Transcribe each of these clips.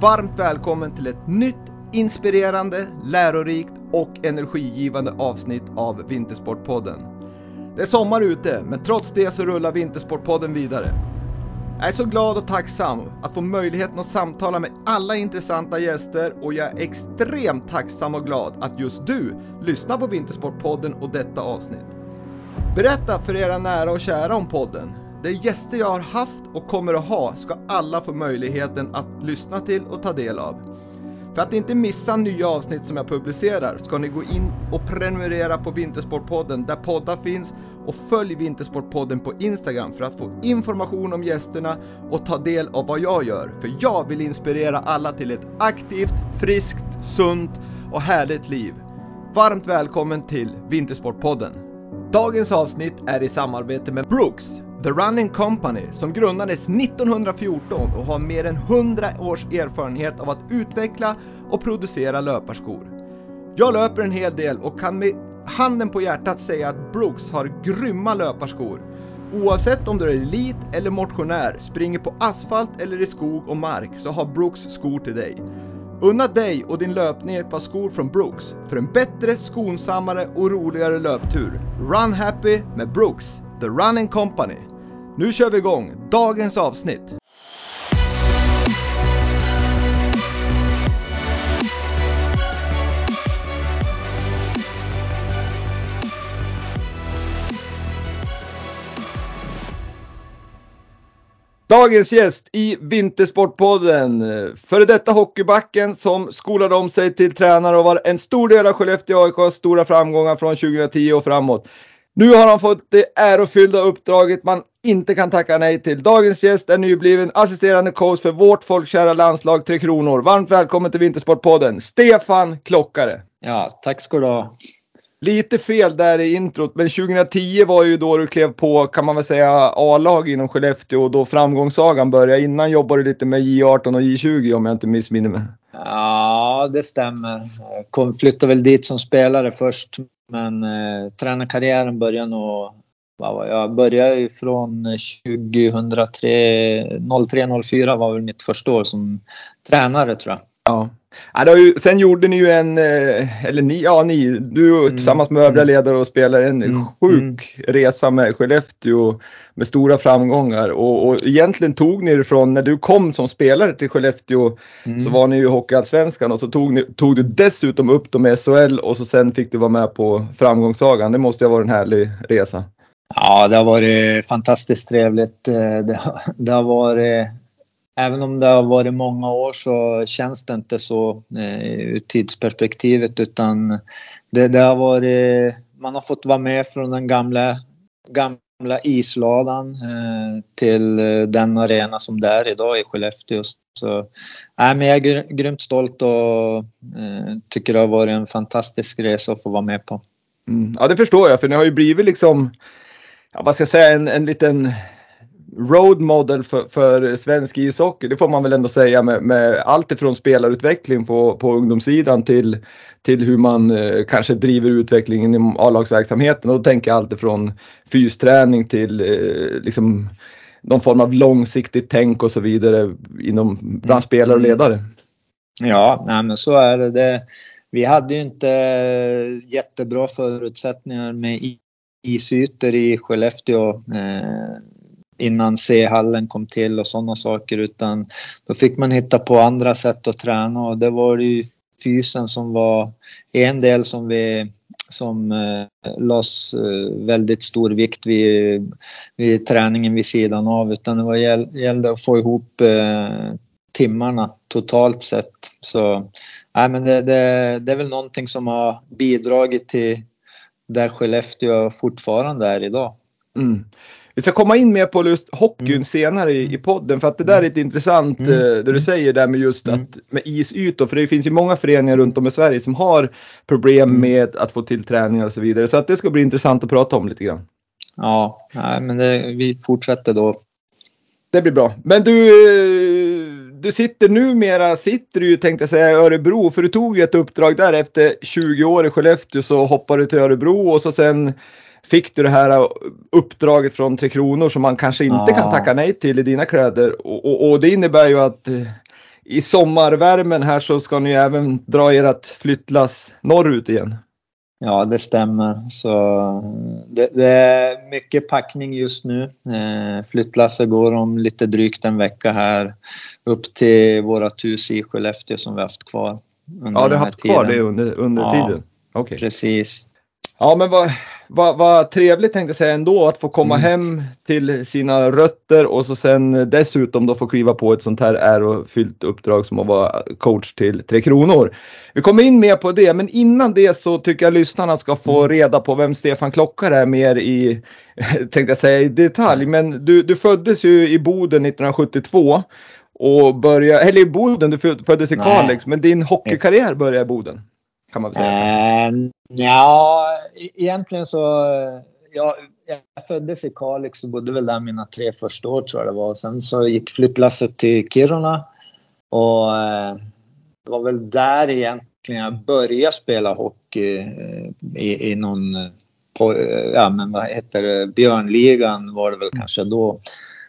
varmt välkommen till ett nytt inspirerande, lärorikt och energigivande avsnitt av Vintersportpodden. Det är sommar ute, men trots det så rullar Vintersportpodden vidare. Jag är så glad och tacksam att få möjligheten att samtala med alla intressanta gäster och jag är extremt tacksam och glad att just du lyssnar på Vintersportpodden och detta avsnitt. Berätta för era nära och kära om podden. De gäster jag har haft och kommer att ha ska alla få möjligheten att lyssna till och ta del av. För att inte missa nya avsnitt som jag publicerar ska ni gå in och prenumerera på Vintersportpodden där poddar finns och följ Vintersportpodden på Instagram för att få information om gästerna och ta del av vad jag gör. För jag vill inspirera alla till ett aktivt, friskt, sunt och härligt liv. Varmt välkommen till Vintersportpodden. Dagens avsnitt är i samarbete med Brooks, The Running Company, som grundades 1914 och har mer än 100 års erfarenhet av att utveckla och producera löparskor. Jag löper en hel del och kan med handen på hjärtat säga att Brooks har grymma löparskor. Oavsett om du är elit eller motionär, springer på asfalt eller i skog och mark så har Brooks skor till dig. Unna dig och din löpning ett par skor från Brooks för en bättre, skonsammare och roligare löptur. Run happy med Brooks, The Running Company. Nu kör vi igång dagens avsnitt. Dagens gäst i Vintersportpodden, före detta hockeybacken som skolade om sig till tränare och var en stor del av Skellefteå AIKs stora framgångar från 2010 och framåt. Nu har han fått det ärofyllda uppdraget man inte kan tacka nej till. Dagens gäst är nybliven assisterande coach för vårt folkkära landslag Tre Kronor. Varmt välkommen till Vintersportpodden, Stefan Klockare. Ja, tack ska du ha. Lite fel där i introt, men 2010 var ju då du klev på, kan man väl säga, A-lag inom Skellefteå och då framgångssagan började. Innan jobbade du lite med J18 och J20 om jag inte missminner mig. Ja, det stämmer. Kom, flyttade väl dit som spelare först, men eh, tränarkarriären började nog jag började ju från 2003, 03-04 var väl mitt första år som tränare tror jag. Ja. Ja, ju, sen gjorde ni ju en, eh, eller ni, ja ni, du mm. tillsammans med övriga mm. ledare och spelare en mm. sjuk mm. resa med Skellefteå med stora framgångar och, och egentligen tog ni det från när du kom som spelare till Skellefteå mm. så var ni ju Hockeyallsvenskan och så tog, ni, tog du dessutom upp dem i SHL och så sen fick du vara med på framgångssagan. Det måste ju ha varit en härlig resa. Ja, det har varit fantastiskt trevligt. Eh, det, det har varit Även om det har varit många år så känns det inte så eh, ur tidsperspektivet utan det, det, har varit, man har fått vara med från den gamla, gamla isladan eh, till den arena som det är idag i Skellefteå. Så, nej, men jag är grymt stolt och eh, tycker det har varit en fantastisk resa att få vara med på. Mm. Ja det förstår jag för ni har ju blivit liksom, ja, vad ska jag säga, en, en liten road model för, för svensk ishockey. Det får man väl ändå säga med, med allt ifrån spelarutveckling på, på ungdomssidan till, till hur man eh, kanske driver utvecklingen inom A-lagsverksamheten. Och då tänker jag allt ifrån fysträning till eh, liksom någon form av långsiktigt tänk och så vidare inom bland spelare och ledare. Ja, nej, men så är det. det. Vi hade ju inte jättebra förutsättningar med isytor i Skellefteå. Eh, innan C-hallen kom till och sådana saker utan då fick man hitta på andra sätt att träna och det var ju fysen som var en del som vi som eh, lades eh, väldigt stor vikt vid, vid träningen vid sidan av utan det var, gällde att få ihop eh, timmarna totalt sett. Så nej, men det, det, det är väl någonting som har bidragit till där Skellefteå fortfarande är idag. Mm. Vi ska komma in mer på just hockeyn mm. senare i, i podden för att det där är ett intressant mm. eh, det du säger där med just mm. att med isytor för det finns ju många föreningar runt om i Sverige som har problem mm. med att få till träningar och så vidare så att det ska bli intressant att prata om lite grann. Ja, nej, men det, vi fortsätter då. Det blir bra. Men du, eh, du sitter numera, sitter du tänkte jag säga i Örebro för du tog ju ett uppdrag där efter 20 år i Skellefteå så hoppade du till Örebro och så sen fick du det här uppdraget från Tre Kronor som man kanske inte ja. kan tacka nej till i dina kläder. Och, och, och det innebär ju att eh, i sommarvärmen här så ska ni även dra ert flyttlass norrut igen. Ja, det stämmer. Så det, det är mycket packning just nu. Eh, flyttlasset går om lite drygt en vecka här upp till vårat hus i Skellefteå som vi haft kvar. Ja, du har haft tiden. kvar det under, under ja, tiden? Okay. Precis. Ja, men vad, vad, vad trevligt tänkte jag säga ändå att få komma mm. hem till sina rötter och så sen dessutom då få kliva på ett sånt här ärofyllt uppdrag som att vara coach till Tre Kronor. Vi kommer in mer på det, men innan det så tycker jag lyssnarna ska få mm. reda på vem Stefan Klockare är mer i, tänkte jag säga i detalj, men du, du föddes ju i Boden 1972 och började, eller i Boden, du föddes i Kalix, men din hockeykarriär började i Boden. Kan man väl säga. Eh, uh, ja, e-, egentligen så, ja, jag föddes i Kalix och bodde väl där mina tre första år tror jag det var. Sen så gick flyttlasset till Kiruna och uh, det var väl där egentligen jag började spela hockey uh, i, i någon, på, ja men vad heter det, Björnligan var det väl kanske då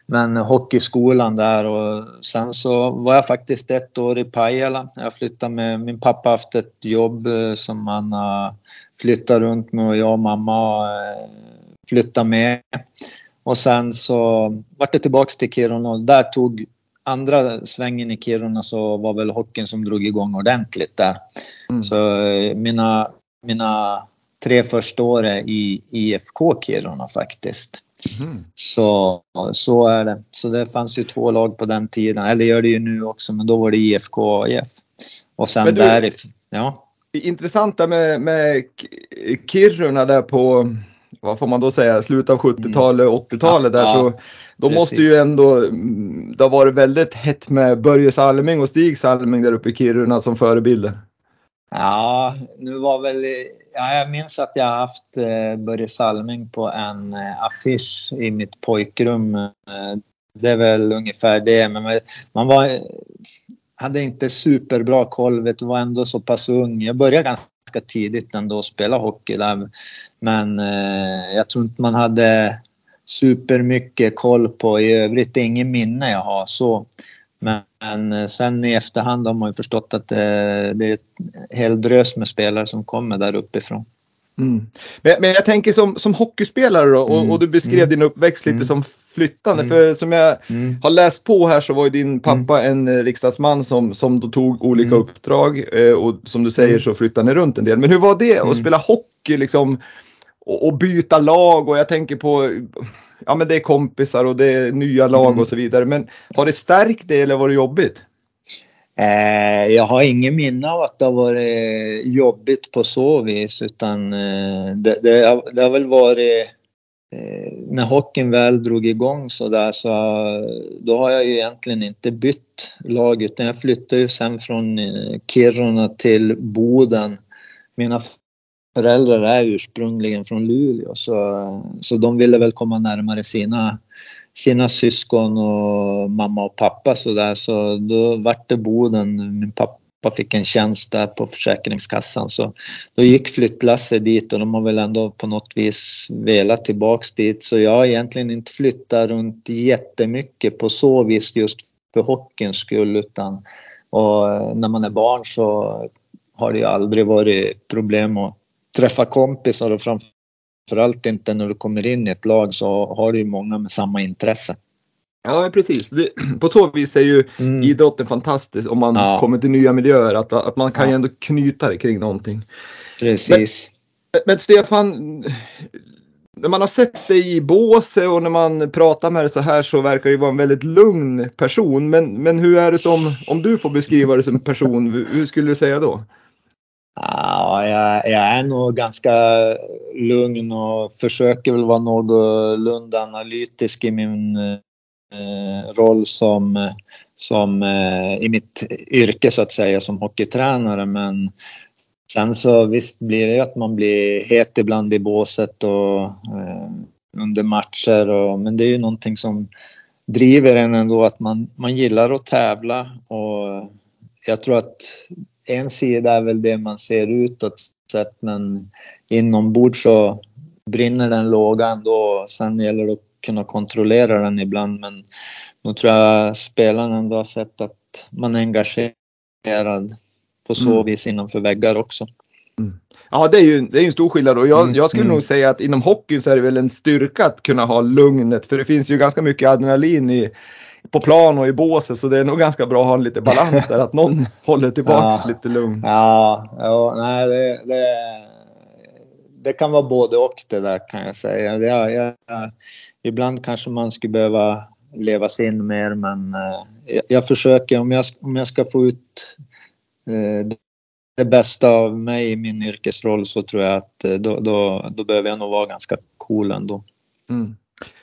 men hockeyskolan där och sen så var jag faktiskt ett år i Pajala. Jag flyttade med, min pappa haft ett jobb eh, som han har flyttat runt med och jag och mamma eh, flyttade med. Och sen så vart det tillbaks till Kiruna och där tog andra svängen i Kiruna så var väl hockeyn som drog igång ordentligt där. Mm. Så eh, mina, mina tre första år i IFK Kiruna faktiskt. Mm. Så, så är det. Så det fanns ju två lag på den tiden, eller gör det ju nu också, men då var det IFK och AIF. Och sen därifrån, ja. Intressant där med, med Kiruna där på, vad får man då säga, slutet av 70-talet, mm. 80-talet där ja, så då precis. måste ju ändå, det har varit väldigt hett med Börje Salming och Stig Salming där uppe i Kiruna som förebilder. Ja, nu var väl Ja, jag minns att jag haft eh, Börje Salming på en eh, affisch i mitt pojkrum. Eh, det är väl ungefär det, men man var, hade inte superbra koll, vet var ändå så pass ung. Jag började ganska tidigt ändå spela hockey där, men eh, jag tror inte man hade supermycket koll på i övrigt. Det är inget minne jag har så. Men eh, sen i efterhand har man ju förstått att det, det är ett hel drös med spelare som kommer där uppifrån. Mm. Men, men, jag tänker som, som hockeyspelare då, och, mm. och du beskrev mm. din uppväxt lite mm. som flyttande. Mm. För som jag mm. har läst på här så var ju din pappa en eh, riksdagsman som, som då tog olika uppdrag eh, och som du säger så flyttade ni runt en del. Men hur var det att spela hockey liksom och, och byta lag och jag tänker på ja men det är kompisar och det är nya lag mm. och så vidare. Men har det stärkt det eller var det jobbigt? Eh, jag har ingen minne av att det har varit jobbigt på så vis utan eh, det, det, har, det, har väl varit eh, när hockeyn väl drog igång så där så då har jag ju egentligen inte bytt lag utan jag flyttade ju sen från eh, Kiruna till Boden. Mina föräldrar är ursprungligen från Luleå så, så de ville väl komma närmare sina, sina syskon och mamma och pappa så där. Så då vart det Boden. Min pappa fick en tjänst där på Försäkringskassan. Så då gick flyttlasset dit och de har väl ändå på något vis velat tillbaks dit. Så jag har egentligen inte flyttat runt jättemycket på så vis just för hockeyns skull utan och eh, när man är barn så har det ju aldrig varit problem att träffa kompisar och framförallt inte när du kommer in i ett lag så har du ju många med samma intresse. Ja precis. Det, på så vis är ju mm. idrotten fantastisk om man ja. kommer till nya miljöer. Att, att man kan ja. ju ändå knyta det kring någonting. Precis. Men, men Stefan, när man har sett dig i båse och när man pratar med dig så här så verkar du vara en väldigt lugn person. Men, men hur är det som, om du får beskriva dig som person, hur skulle du säga då? Ja, jag, jag, är nog ganska lugn och försöker väl vara någorlunda analytisk i min eh, roll som, som eh, i mitt yrke så att säga som hockeytränare. Men sen så visst blir det ju att man blir het ibland i båset och eh, under matcher. Och, men det är ju någonting som driver en ändå att man, man gillar att tävla och jag tror att en sida är väl det man ser utåt sett men inombords så brinner den låga ändå. Sen gäller det att kunna kontrollera den ibland men nu tror jag spelarna ändå har sett att man är engagerad på så mm. vis innanför väggar också. Mm. Ja, det är ju det är en stor skillnad och jag, mm. jag skulle mm. nog säga att inom hockey så är det väl en styrka att kunna ha lugnet för det finns ju ganska mycket adrenalin i, på plan och i båset så det är nog ganska bra att ha en lite balans där, att någon håller tillbaks ja. lite lugn. Ja, ja nej, det, det, det, kan vara både och det där kan jag säga. Det, jag, ibland kanske man skulle behöva leva sig in mer men eh, jag, jag, försöker, om jag, om jag ska få ut eh, det bästa av mig i min yrkesroll så tror jag att eh, då, då, då behöver jag nog vara ganska cool ändå. Mm.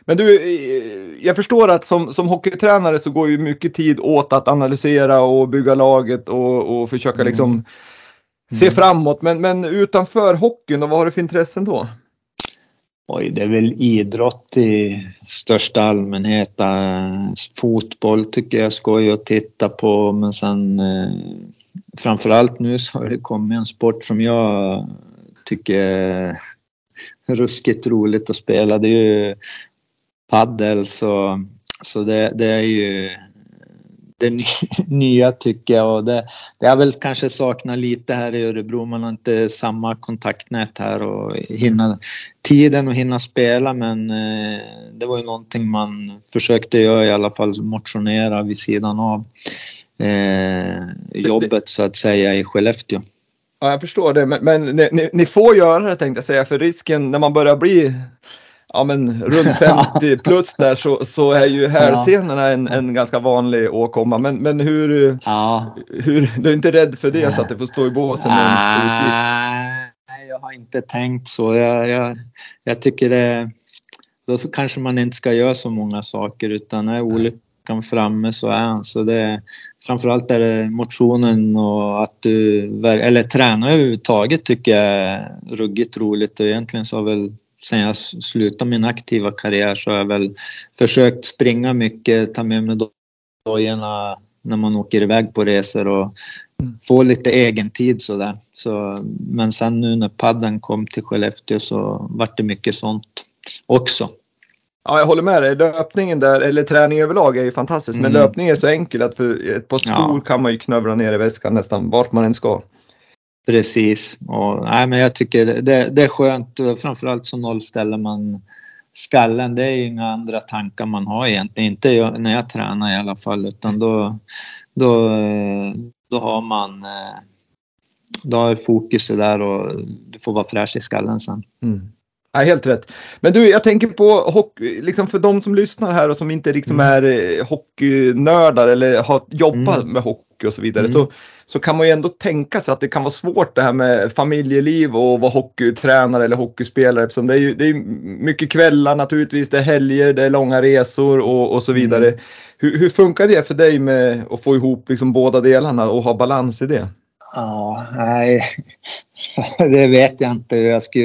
Men du, jag förstår att som, som hockeytränare så går ju mycket tid åt att analysera och bygga laget och, och försöka mm. liksom se mm. framåt. Men, men utanför hockeyn, då, vad har du för intressen då? Oj, det är väl idrott i största allmänhet. Äh, fotboll tycker jag är skoj att titta på men sen eh, framförallt nu så har det kommit en sport som jag tycker är ruskigt roligt att spela. Det är ju paddel så, så det, det är ju det nya tycker jag och det, det har väl kanske saknat lite här i Örebro. Man har inte samma kontaktnät här och hinna tiden att hinna spela men eh, det var ju någonting man försökte göra i alla fall, motionera vid sidan av eh, jobbet så att säga i Skellefteå. Ja, jag förstår det, men, men ni, ni, får göra det tänkte jag säga, för risken när man börjar bli ja, men runt 50 plus där så, så är ju hälsenorna en, en ganska vanlig åkomma. Men, men hur, ja. hur, du är inte rädd för det så att du får stå i båsen med en stor gips? Nej, jag har inte tänkt så. Jag, jag, jag tycker det, då kanske man inte ska göra så många saker utan är olyckan framme så är han. Så det, framförallt är det motionen och att du, eller träna överhuvudtaget tycker jag är ruggigt roligt och egentligen så har väl sen jag slutade min aktiva karriär så har jag väl försökt springa mycket, ta med mig dojorna när man åker iväg på resor och mm. få lite egen tid sådär. Så, men sen nu när padden kom till Skellefteå så vart det mycket sånt också. Ja, jag håller med dig. Löpningen där, eller träning överlag är ju fantastiskt. Men mm. löpning är så enkel att för ett par skor ja. kan man ju knövla ner i väskan nästan vart man än ska. Precis. Och, nej, men jag tycker det, det är skönt. Framförallt så nollställer man skallen. Det är inga andra tankar man har egentligen. Inte när jag tränar i alla fall. Utan då, då, då har man då har fokus där och du får vara fräsch i skallen sen. Mm. Ja, helt rätt. Men du, jag tänker på hockey, liksom för de som lyssnar här och som inte liksom mm. är eh, hockeynördar eller har jobbat mm. med hockey och så vidare. Mm. Så så kan man ju ändå tänka sig att det kan vara svårt det här med familjeliv och vara hockeytränare eller hockeyspelare. Eftersom det är ju det är mycket kvällar naturligtvis, det är helger, det är långa resor och, och så vidare. Mm. Hur, hur, funkar det för dig med att få ihop liksom båda delarna och ha balans i det? Ja, nej, det vet jag inte hur jag, ska,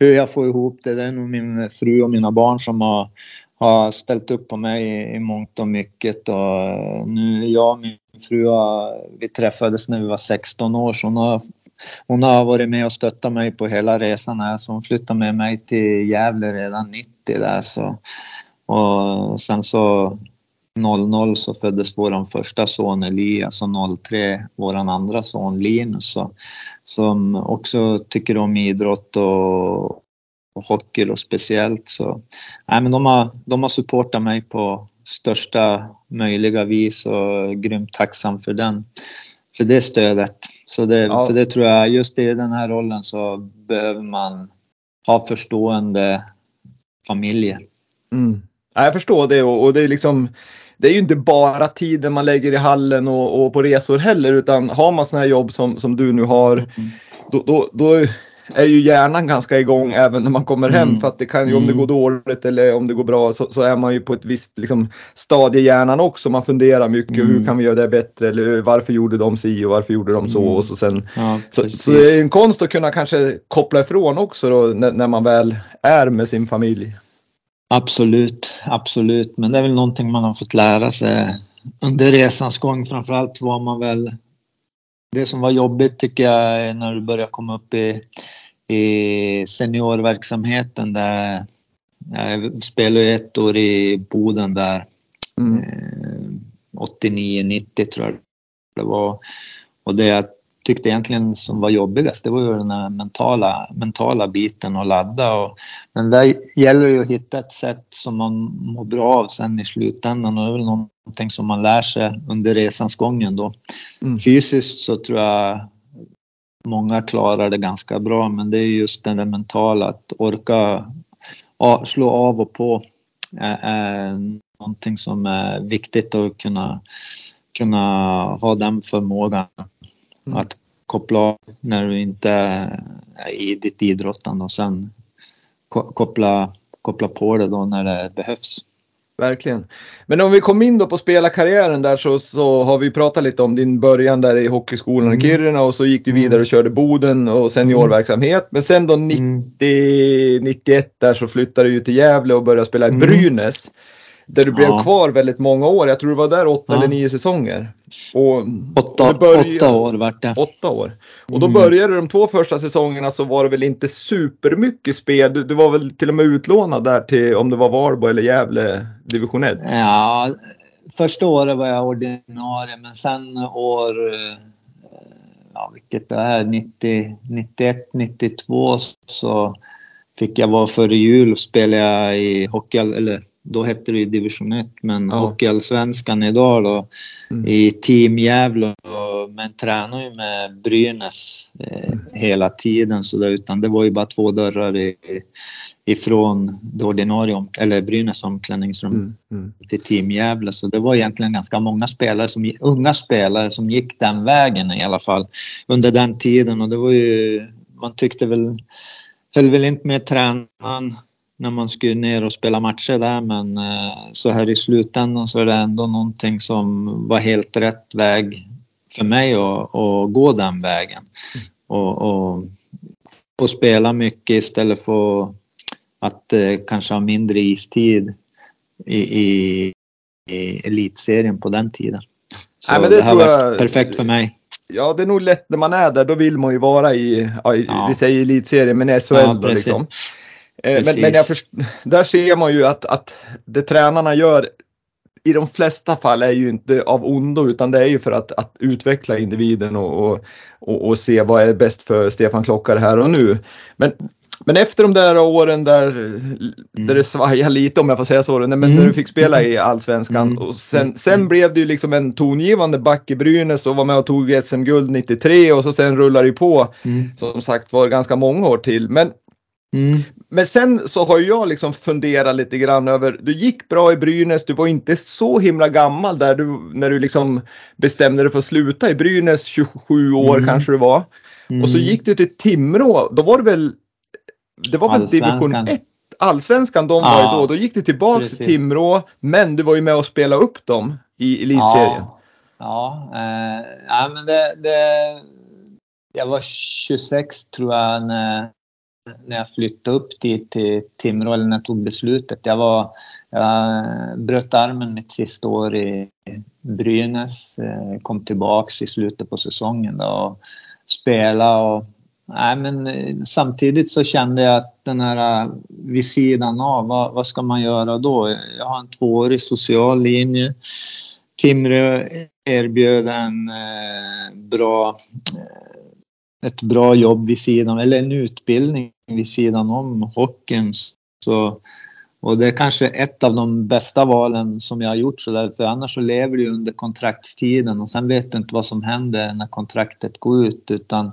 hur jag får ihop det. Det är nog min fru och mina barn som har har ställt upp på mig i, i mångt och mycket. Och eh, nu, jag och min fru har, vi träffades när vi var 16 år så hon har, hon har varit med och stöttat mig på hela resan här. Så hon flyttade med mig till Gävle redan 90 där så. Och sen så 00 så föddes vår första son Elias och 03 vår andra son Linus så, som också tycker om idrott och, och hockey då speciellt. Så, nej, men de, har, de har supportat mig på största möjliga vis och grymt tacksam för den, för det stödet. Så det, ja. för det tror jag, just i den här rollen så behöver man ha förstående familjer. Mm. Jag förstår det och, och det är liksom det är ju inte bara tiden man lägger i hallen och, och på resor heller utan har man sådana här jobb som, som du nu har mm. då, då, då är ju hjärnan ganska igång även när man kommer hem mm. för att det kan ju om det mm. går dåligt eller om det går bra så, så är man ju på ett visst liksom, stadie i hjärnan också. Man funderar mycket mm. hur kan vi göra det bättre eller varför gjorde de si och varför gjorde de så mm. och så sen. Ja, så, så, det är en konst att kunna kanske koppla ifrån också då när, när man väl är med sin familj. Absolut, absolut, men det är väl någonting man har fått lära sig under resans gång. Framförallt var man väl det som var jobbigt tycker jag är när du börjar komma upp i, i seniorverksamheten där jag spelade ett år i Boden där Mm. 89-90 eh, tror jag det var. Och det jag tyckte egentligen som var jobbigast det var ju den här mentala, mentala biten och ladda. Och, men där gäller det ju att hitta ett sätt som man mår bra av sen i slutändan och det är väl någonting som man lär sig under resans gången då. Mm. Fysiskt så tror jag många klarar det ganska bra men det är just det mentala, att orka slå av och på är någonting som är viktigt att kunna, kunna ha den förmågan. Mm. Att koppla av när du inte är i ditt idrottande och sen koppla, koppla på det då när det behövs. Verkligen. Men om vi kommer in då på spelarkarriären där så, så har vi pratat lite om din början där i hockeyskolan mm. i Kiruna och så gick du vidare och körde Boden och seniorverksamhet. Men sen då 90, mm. 91 där så flyttade du till Gävle och började spela i mm. Brynäs. Där du blev ja. kvar väldigt många år. Jag tror du var där åtta ja. eller nio säsonger. Och, åtta, började, åtta år vart det. Åtta år. Och då mm. började de två första säsongerna så var det väl inte supermycket spel. Du, du var väl till och med utlånad där till om det var Varbo eller Gävle division 1? Ja, första året var jag ordinarie men sen år eh, ja, vilket det är, 90, 91, 92 så fick jag vara före jul och spela i hockey, eller då hette det ju division 1, men ja. Hockeyallsvenskan idag då mm. i Team Gävle. Men tränar ju med Brynäs eh, hela tiden så där, utan det var ju bara två dörrar i, ifrån det ordinarie, eller Brynäs omklädningsrum mm. Mm. till Team Gävle. Så det var egentligen ganska många spelare, som, unga spelare som gick den vägen i alla fall under den tiden och det var ju, man tyckte väl, höll väl inte med tränaren när man skulle ner och spela matcher där men eh, så här i slutändan så är det ändå någonting som var helt rätt väg för mig att, att gå den vägen. Och, och få spela mycket istället för att eh, kanske ha mindre istid i, i, i elitserien på den tiden. Så Nej, det, det här var perfekt för mig. Ja, det är nog lätt när man är där. Då vill man ju vara i, ja. vi säger elitserien, men SHL ja, då liksom. Eh, men, men först, där ser man ju att, att det tränarna gör i de flesta fall är ju inte av ondo utan det är ju för att, att utveckla individen och, och, och, se vad är bäst för Stefan Klockare här och nu. Men, men efter de där åren där, mm. där det svajar lite om jag får säga så, men mm. när du fick spela i Allsvenskan mm. och sen, sen mm. blev det ju liksom en tongivande back i Brynäs och var med och tog SM-guld 93 och så sen rullar det på mm. som sagt var ganska många år till. Men Mm. Men sen så har jag liksom funderat lite grann över, du gick bra i Brynäs, du var inte så himla gammal där du, när du liksom bestämde dig för att sluta i Brynäs, 27 år mm. kanske du var. Mm. Och så mm. gick du till Timrå, då var det väl, det var väl division 1, allsvenskan de ja. var ju då, då gick du tillbaks till Timrå, men du var ju med och spelade upp dem i elitserien. Ja, ja, eh, ja men det, det, jag var 26 tror jag när när jag flyttade upp dit till Timrå, eller när jag tog beslutet. Jag, var, jag bröt armen mitt sista år i Brynäs, eh, kom tillbaks i slutet på säsongen då och spelade. Och, nej, men eh, samtidigt så kände jag att den här eh, vid sidan av, vad, vad ska man göra då? Jag har en tvåårig social linje. Timrå erbjöd en eh, bra eh, ett bra jobb vid sidan, eller en utbildning vid sidan om hockeyn. Så, och det är kanske ett av de bästa valen som jag har gjort så där, för annars så lever du under kontraktstiden och sen vet du inte vad som händer när kontraktet går ut utan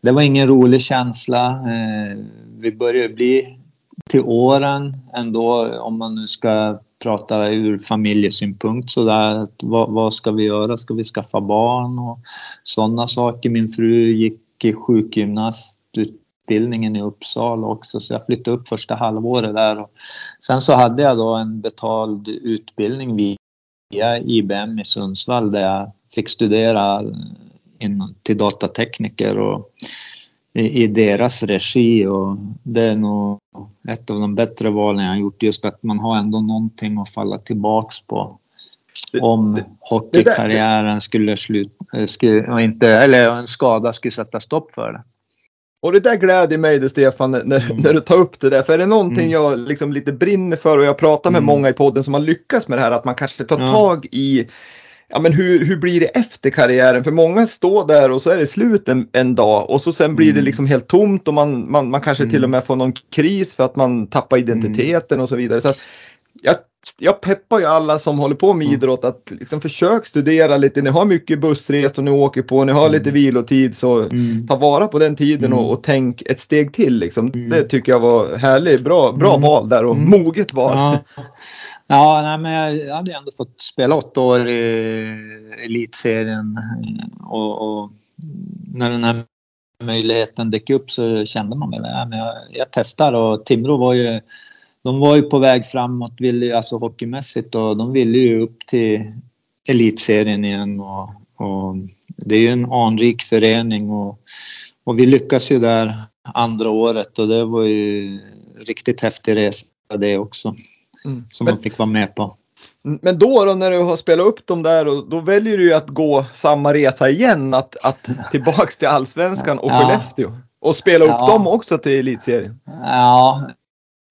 det var ingen rolig känsla. Eh, vi börjar bli till åren ändå om man nu ska prata ur familjesynpunkt sådär. Vad, vad ska vi göra? Ska vi skaffa barn och sådana saker? Min fru gick sjukgymnastutbildningen i Uppsala också så jag flyttade upp första halvåret där. Och sen så hade jag då en betald utbildning via IBM i Sundsvall där jag fick studera in till datatekniker och i, i deras regi och det är nog ett av de bättre valen jag har gjort just att man har ändå någonting att falla tillbaks på om hockeykarriären skulle sluta, skulle, inte, eller en skada skulle sätta stopp för det. Och det där gläder mig det Stefan när, mm. när du tar upp det där. För är det någonting mm. jag liksom lite brinner för och jag pratar med mm. många i podden som har lyckats med det här att man kanske tar ja. tag i ja, men hur, hur blir det efter karriären? För många står där och så är det slut en, en dag och så sen blir det mm. liksom helt tomt och man, man, man kanske till och mm. med får någon kris för att man tappar identiteten och så vidare. Så jag jag peppar ju alla som håller på med mm. idrott att liksom försök studera lite. Ni har mycket bussresor ni åker på, ni har mm. lite vilotid så mm. ta vara på den tiden och, mm. och tänk ett steg till. Liksom. Mm. Det tycker jag var härligt. Bra, bra mm. val där och moget val. Ja. Ja, nej, men jag hade ändå fått spela åtta år i elitserien och, och när den här möjligheten dök upp så kände man väl att jag, jag testar och Timrå var ju de var ju på väg framåt, ville, alltså hockeymässigt och de ville ju upp till elitserien igen och, och det är ju en anrik förening och, och vi lyckas ju där andra året och det var ju riktigt häftig resa det också. Mm. Som men, man fick vara med på. Men då, då när du har spelat upp dem där, då väljer du ju att gå samma resa igen, att, att tillbaks till allsvenskan och ja. Skellefteå. Och spela upp ja. dem också till elitserien. Ja,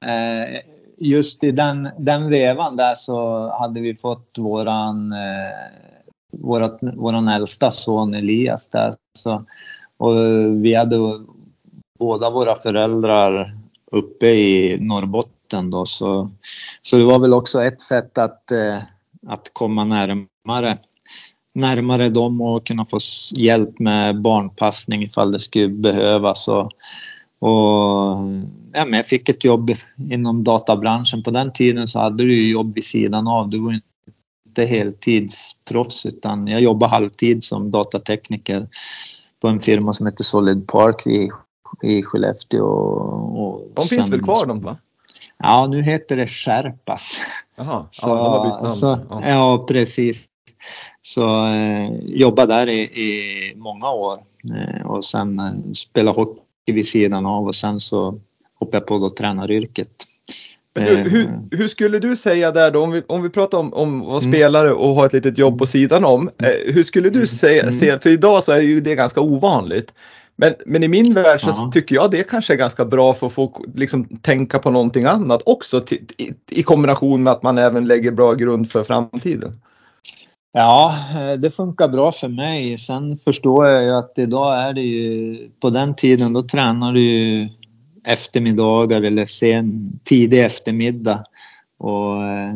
Eh, just i den, den vevan där så hade vi fått våran, eh, vårat, våran äldsta son Elias där. Så, och vi hade båda våra föräldrar uppe i Norrbotten då så, så det var väl också ett sätt att, eh, att komma närmare närmare dem och kunna få hjälp med barnpassning ifall det skulle behövas. Och, och ja, men jag fick ett jobb inom databranschen. På den tiden så hade du jobb vid sidan av. Du var inte heltidsproffs utan jag jobbade halvtid som datatekniker på en firma som heter Solid Park i, i Skellefteå. Och de finns väl kvar de va? Ja, nu heter det Skärpas. Jaha, så, ja, de har bytt namn. Så, ja. ja. precis. Så eh, jobbade där i, i många år eh, och sen eh, spelade hockey vid sidan av och sen så hoppade jag på då tränaryrket. Du, hur, eh. hur, skulle du säga där då, om vi, om vi pratar om, om att vara mm. spelare och ha ett litet jobb på sidan om. Mm. Eh, hur skulle du säga, mm. se, för idag så är ju det ganska ovanligt. Men, men i min värld så ja. tycker jag det kanske är ganska bra för att få liksom, tänka på någonting annat också i kombination med att man även lägger bra grund för framtiden. Ja, eh, det funkar bra för mig. Sen förstår jag ju att idag är det ju, på den tiden då tränar du ju eftermiddagar eller sen tidig eftermiddag. Och eh,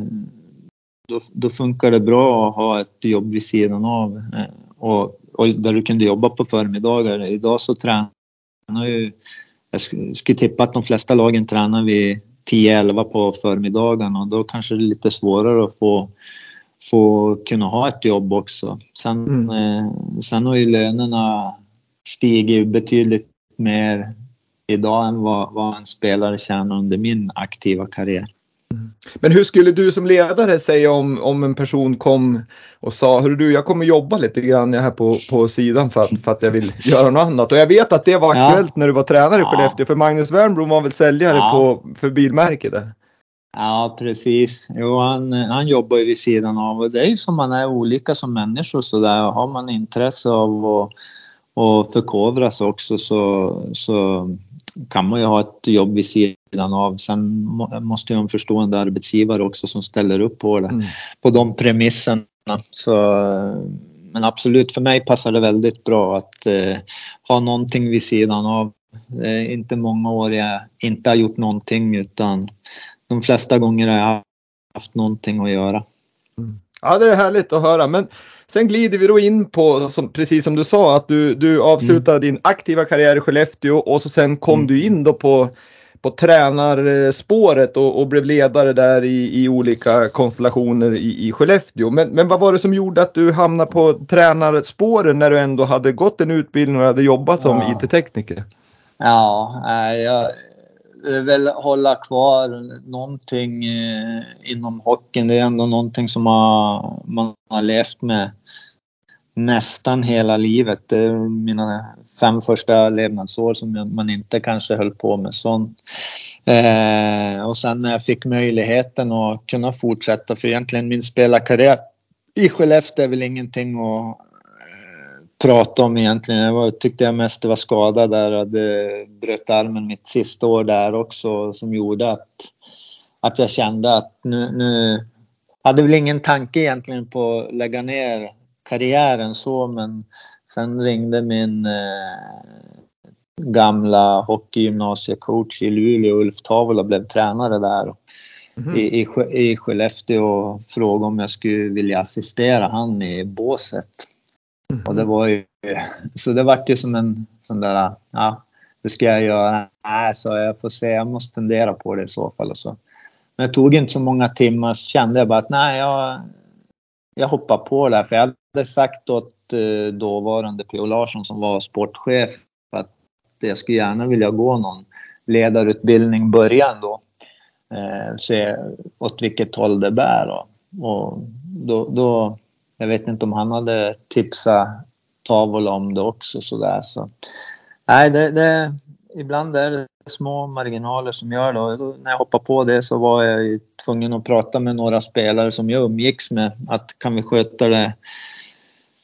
då, då, funkar det bra att ha ett jobb vid sidan av eh, och, och där du kunde jobba på förmiddagar. Idag så tränar ju, jag skulle tippa att de flesta lagen tränar vid 10-11 på förmiddagen och då kanske det är lite svårare att få få kunna ha ett jobb också. Sen, mm. eh, sen har ju lönerna stigit betydligt mer idag än vad, vad en spelare tjänar under min aktiva karriär. Mm. Men hur skulle du som ledare säga om, om en person kom och sa, hörru du, jag kommer jobba lite grann här på, på sidan för att, för att jag vill göra något annat. Och jag vet att det var aktuellt ja. när du var tränare i Skellefteå, för Magnus Wernbloom var väl säljare ja. på, för bilmärke där? Ja, precis. Jo, han, han jobbar ju vid sidan av och det är ju som man är olika som människor så där. Har man intresse av att och förkovra sig också så, så kan man ju ha ett jobb vid sidan av. Sen måste ju en förstående arbetsgivare också som ställer upp på det, mm. på de premisserna. Så, men absolut, för mig passar det väldigt bra att eh, ha någonting vid sidan av. Det är inte många år jag inte har gjort någonting utan de flesta gånger har jag haft någonting att göra. Mm. Ja, det är härligt att höra. Men sen glider vi då in på, som, precis som du sa, att du, du avslutade mm. din aktiva karriär i Skellefteå och så sen kom mm. du in då på, på tränarspåret och, och blev ledare där i, i olika konstellationer i, i Skellefteå. Men, men vad var det som gjorde att du hamnade på tränarspåren när du ändå hade gått en utbildning och hade jobbat som ja. IT-tekniker? Ja, jag, Eh, väl hålla kvar någonting eh, inom hockeyn. Det är ändå någonting som man har levt med nästan hela livet. Det är mina fem första levnadsår som man inte kanske höll på med sånt. Eh, och sen när jag fick möjligheten att kunna fortsätta, för egentligen min spelarkarriär i Skellefteå är väl ingenting att prata om egentligen. Jag var, tyckte jag mest var skadad där. Jag hade bröt armen mitt sista år där också som gjorde att, att jag kände att nu, nu hade väl ingen tanke egentligen på att lägga ner karriären så men sen ringde min eh, gamla hockeygymnasiecoach i Luleå, Ulf Tavola, och blev tränare där mm. i, i, i Skellefteå och frågade om jag skulle vilja assistera han i båset. Mm. Och det var ju, så det vart ju som en sån där, ja, det ska jag göra? Nej, så jag får se, jag måste fundera på det i så fall. Och så. Men det tog inte så många timmar så kände jag bara att nej, jag, jag hoppar på det här. För jag hade sagt åt eh, dåvarande P.O. Larsson som var sportchef att jag skulle gärna vilja gå någon ledarutbildning början då. Eh, se åt vilket håll det bär. Då. Och då, då, jag vet inte om han hade tipsat Tavola om det också sådär. Så. Nej, det, det, ibland är det små marginaler som gör det. Då, när jag hoppade på det så var jag ju tvungen att prata med några spelare som jag umgicks med. Att kan vi sköta det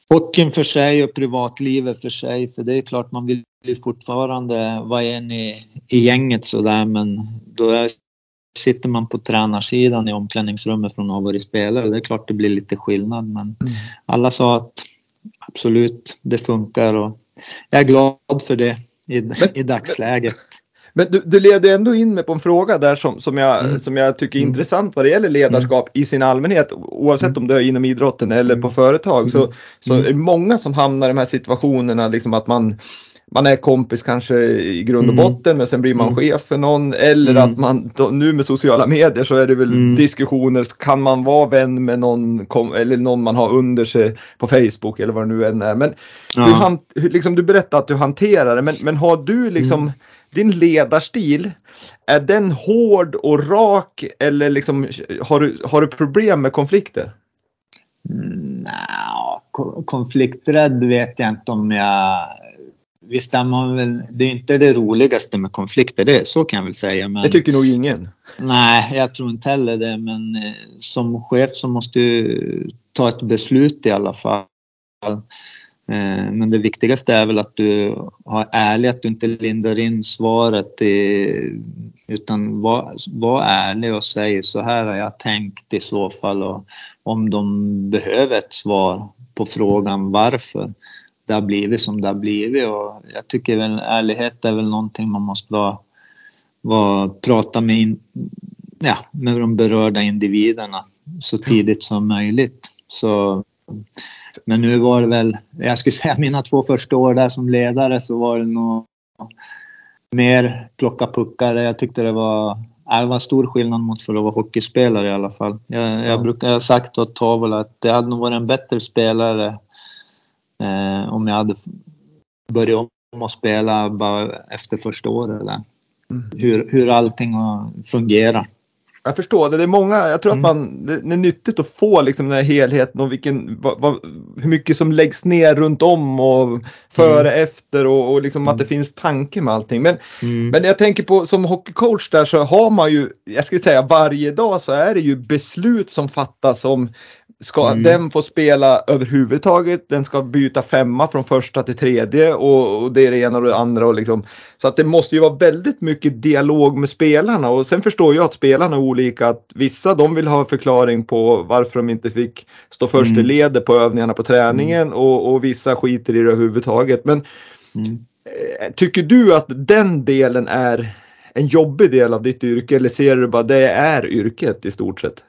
hockeyn för sig och privatlivet för sig. För det är klart man vill ju fortfarande vara en i, i gänget sådär men då är, sitter man på tränarsidan i omklädningsrummet från att ha varit spelare. Det är klart det blir lite skillnad men mm. alla sa att absolut det funkar och jag är glad för det i, men, i dagsläget. Men du, du leder ändå in mig på en fråga där som, som, jag, mm. som jag tycker är mm. intressant vad det gäller ledarskap mm. i sin allmänhet oavsett om det är inom idrotten eller på mm. företag så, så är det många som hamnar i de här situationerna liksom att man man är kompis kanske i grund och botten men sen blir man chef för någon. Eller att man nu med sociala medier så är det väl diskussioner, kan man vara vän med någon eller någon man har under sig på Facebook eller vad det nu än är. Men ja. hur, han, liksom, du berättar att du hanterar det men, men har du liksom din ledarstil, är den hård och rak eller liksom, har, du, har du problem med konflikter? Mm, no, konflikträdd vet jag inte om jag... Visst är man väl, det är inte det roligaste med konflikter, det, så kan jag väl säga. Men, det tycker nog ingen. Nej, jag tror inte heller det. Men eh, som chef så måste du ta ett beslut i alla fall. Eh, men det viktigaste är väl att du har ärlig, att du inte lindar in svaret utan var, var ärlig och säg så här har jag tänkt i så fall och om de behöver ett svar på frågan varför det har blivit som det har blivit och jag tycker väl ärlighet är väl någonting man måste vara, vara prata med, in, ja, med de berörda individerna så tidigt som möjligt. Så men nu var det väl, jag skulle säga mina två första år där som ledare så var det nog mer plocka puckar. Jag tyckte det var, det var stor skillnad mot för att vara hockeyspelare i alla fall. Jag, jag brukar ha sagt åt Tavola att det hade nog varit en bättre spelare eh, om jag hade börjat om att spela bara efter första året. Mm. Hur, hur allting fungerar. Jag förstår det. Det är många, jag tror mm. att man, det är nyttigt att få liksom den här helheten och vilken, vad, vad, hur mycket som läggs ner runt om och före, mm. efter och, och liksom mm. att det finns tanke med allting. Men, mm. men jag tänker på som hockeycoach där så har man ju, jag skulle säga varje dag så är det ju beslut som fattas om Ska mm. den få spela överhuvudtaget? Den ska byta femma från första till tredje och, och det är det ena och det andra. Och liksom. Så att det måste ju vara väldigt mycket dialog med spelarna och sen förstår jag att spelarna är olika. Att vissa de vill ha förklaring på varför de inte fick stå först mm. i ledet på övningarna på träningen mm. och, och, vissa skiter i det överhuvudtaget. Men mm. eh, tycker du att den delen är en jobbig del av ditt yrke eller ser du bara det är yrket i stort sett?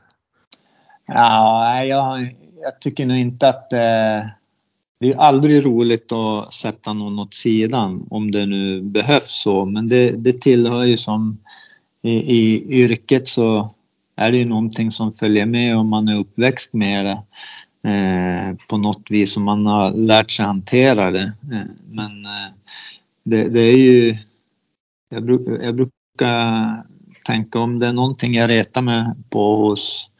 Ja, jag, jag tycker nog inte att eh, det är aldrig roligt att sätta någon åt sidan om det nu behövs så, men det, det tillhör ju som i, i yrket så är det ju någonting som följer med om man är uppväxt med det eh, på något vis och man har lärt sig hantera det. Eh, men eh, det, det, är ju, jag, bruk, jag brukar tänka om det är någonting jag retar mig på hos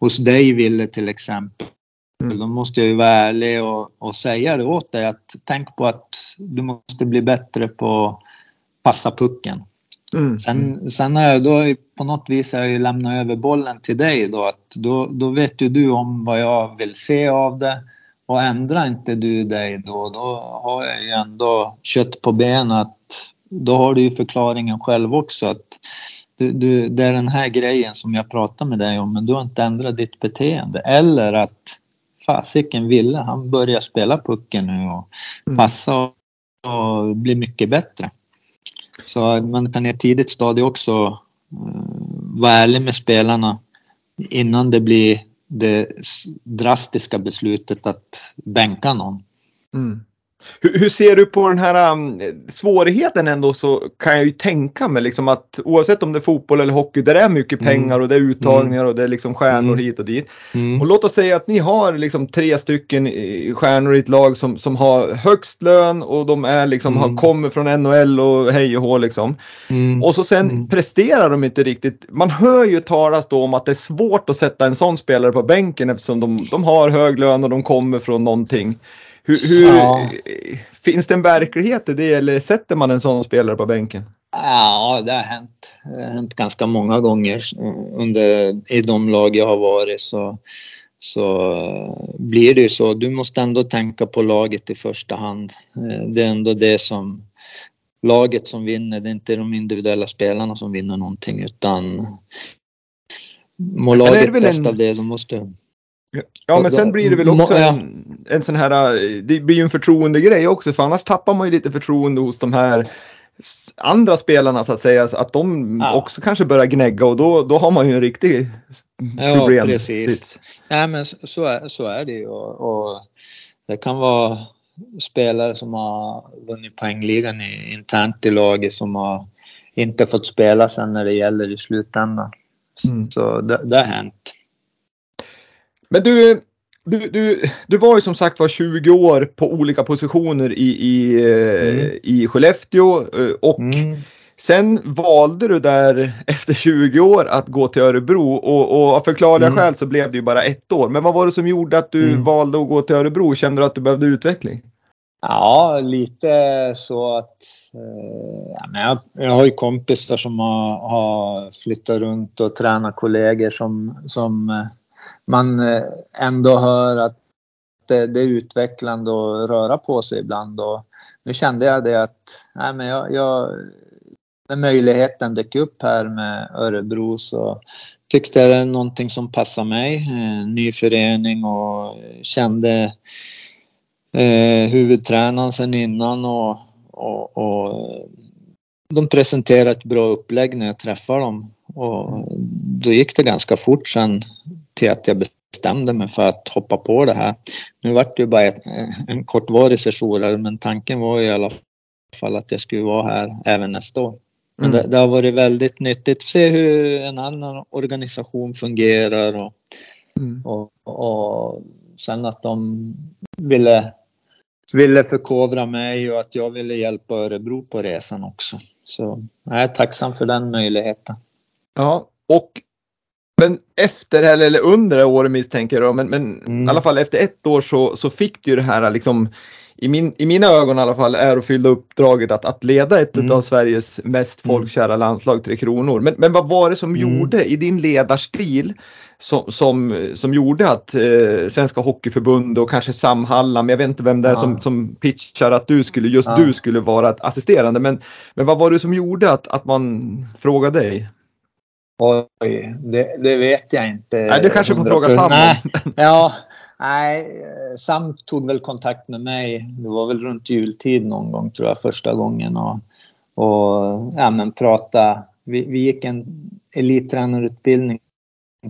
hos dig Ville till exempel. Mm. Då måste jag ju vara ärlig och, och säga det åt dig att tänk på att du måste bli bättre på att passa pucken. Mm. Sen, sen har jag då på något vis har jag lämnat över bollen till dig då att då, då vet ju du om vad jag vill se av det och ändrar inte du dig då, då har jag ju ändå kött på benen att då har du ju förklaringen själv också att du, du, det är den här grejen som jag pratar med dig om men du har inte ändrat ditt beteende. Eller att fasiken ville, han börjar spela pucken nu och mm. passa och, och bli mycket bättre. Så man kan i ett tidigt stadie också uh, vara ärlig med spelarna innan det blir det drastiska beslutet att bänka någon. Mm. Hur, hur, ser du på den här um, svårigheten ändå så kan jag ju tänka mig liksom att oavsett om det är fotboll eller hockey där det är mycket mm. pengar och det är uttagningar mm. och det är liksom stjärnor mm. hit och dit. Mm. Och låt oss säga att ni har liksom tre stycken stjärnor i ett lag som, som har högst lön och de är liksom, har, mm. kommer från NHL och hej och hå liksom. Och så sen presterar de inte riktigt. Man hör ju talas då om att det är svårt att sätta en sån spelare på bänken eftersom de, de har hög lön och de kommer från någonting. Hur, hur ja. Finns det en verklighet i det eller sätter man en sån spelare på bänken? Ja, det har hänt. Det har hänt ganska många gånger under, i de lag jag har varit. Så, så blir det ju så. Du måste ändå tänka på laget i första hand. Det är ändå det som laget som vinner. Det är inte de individuella spelarna som vinner någonting utan må laget bäst en... av det så måste Ja men sen blir det väl också en, en sån här, det blir ju en förtroendegrej också för annars tappar man ju lite förtroende hos de här andra spelarna så att säga, att de ja. också kanske börjar gnägga och då, då har man ju en riktig problem. Ja precis. Nej men så är, så är det ju och, och det kan vara spelare som har vunnit poängligan i, internt i laget som har inte fått spela sen när det gäller i slutändan. Mm. Så det, det har hänt. Men du, du, du, du var ju som sagt var 20 år på olika positioner i, i, eh, mm. i Skellefteå eh, och mm. sen valde du där efter 20 år att gå till Örebro och, och av förklarliga mm. skäl så blev det ju bara ett år. Men vad var det som gjorde att du mm. valde att gå till Örebro? Kände du att du behövde utveckling? Ja, lite så att eh, ja, men jag, jag har ju kompisar som har, har flyttat runt och tränat kollegor som, som man eh, ändå hör att det, det, är utvecklande att röra på sig ibland. Och nu kände jag det att nej, men jag, jag, när möjligheten dök upp här med Örebro så tyckte jag det var någonting som passade mig. Eh, ny förening och kände eh, huvudtränaren sen innan och, och, och de presenterade ett bra upplägg när jag träffade dem och då gick det ganska fort sen till att jag bestämde mig för att hoppa på det här. Nu vart det ju bara ett, en kortvarig session men tanken var i alla fall att jag skulle vara här även nästa år. Men mm. det, det, har varit väldigt nyttigt att se hur en annan organisation fungerar och, mm. och, och sen att de ville, ville förkovra mig och att jag ville hjälpa Örebro på resan också. Så jag är tacksam för den möjligheten. Ja, och men efter eller under det året misstänker jag men, men mm. i alla fall efter ett år så, så fick du det här liksom i, min, i mina ögon i alla fall ärofyllda uppdraget att, att leda ett mm. av Sveriges mest mm. folkkära landslag, Tre Kronor. Men, men vad var det som mm. gjorde i din ledarstil som, som, som gjorde att eh, Svenska Hockeyförbundet och kanske Samhalla, men jag vet inte vem det är ja. som, som pitchar att du skulle, just ja. du skulle vara assisterande. Men, men vad var det som gjorde att, att man frågade dig? Oj, det, det, vet jag inte. Nej, du kanske får fråga Sam. Nej, ja, nej, Sam tog väl kontakt med mig. Det var väl runt jultid någon gång tror jag första gången och, och ja, men prata. Vi, vi gick en elittränarutbildning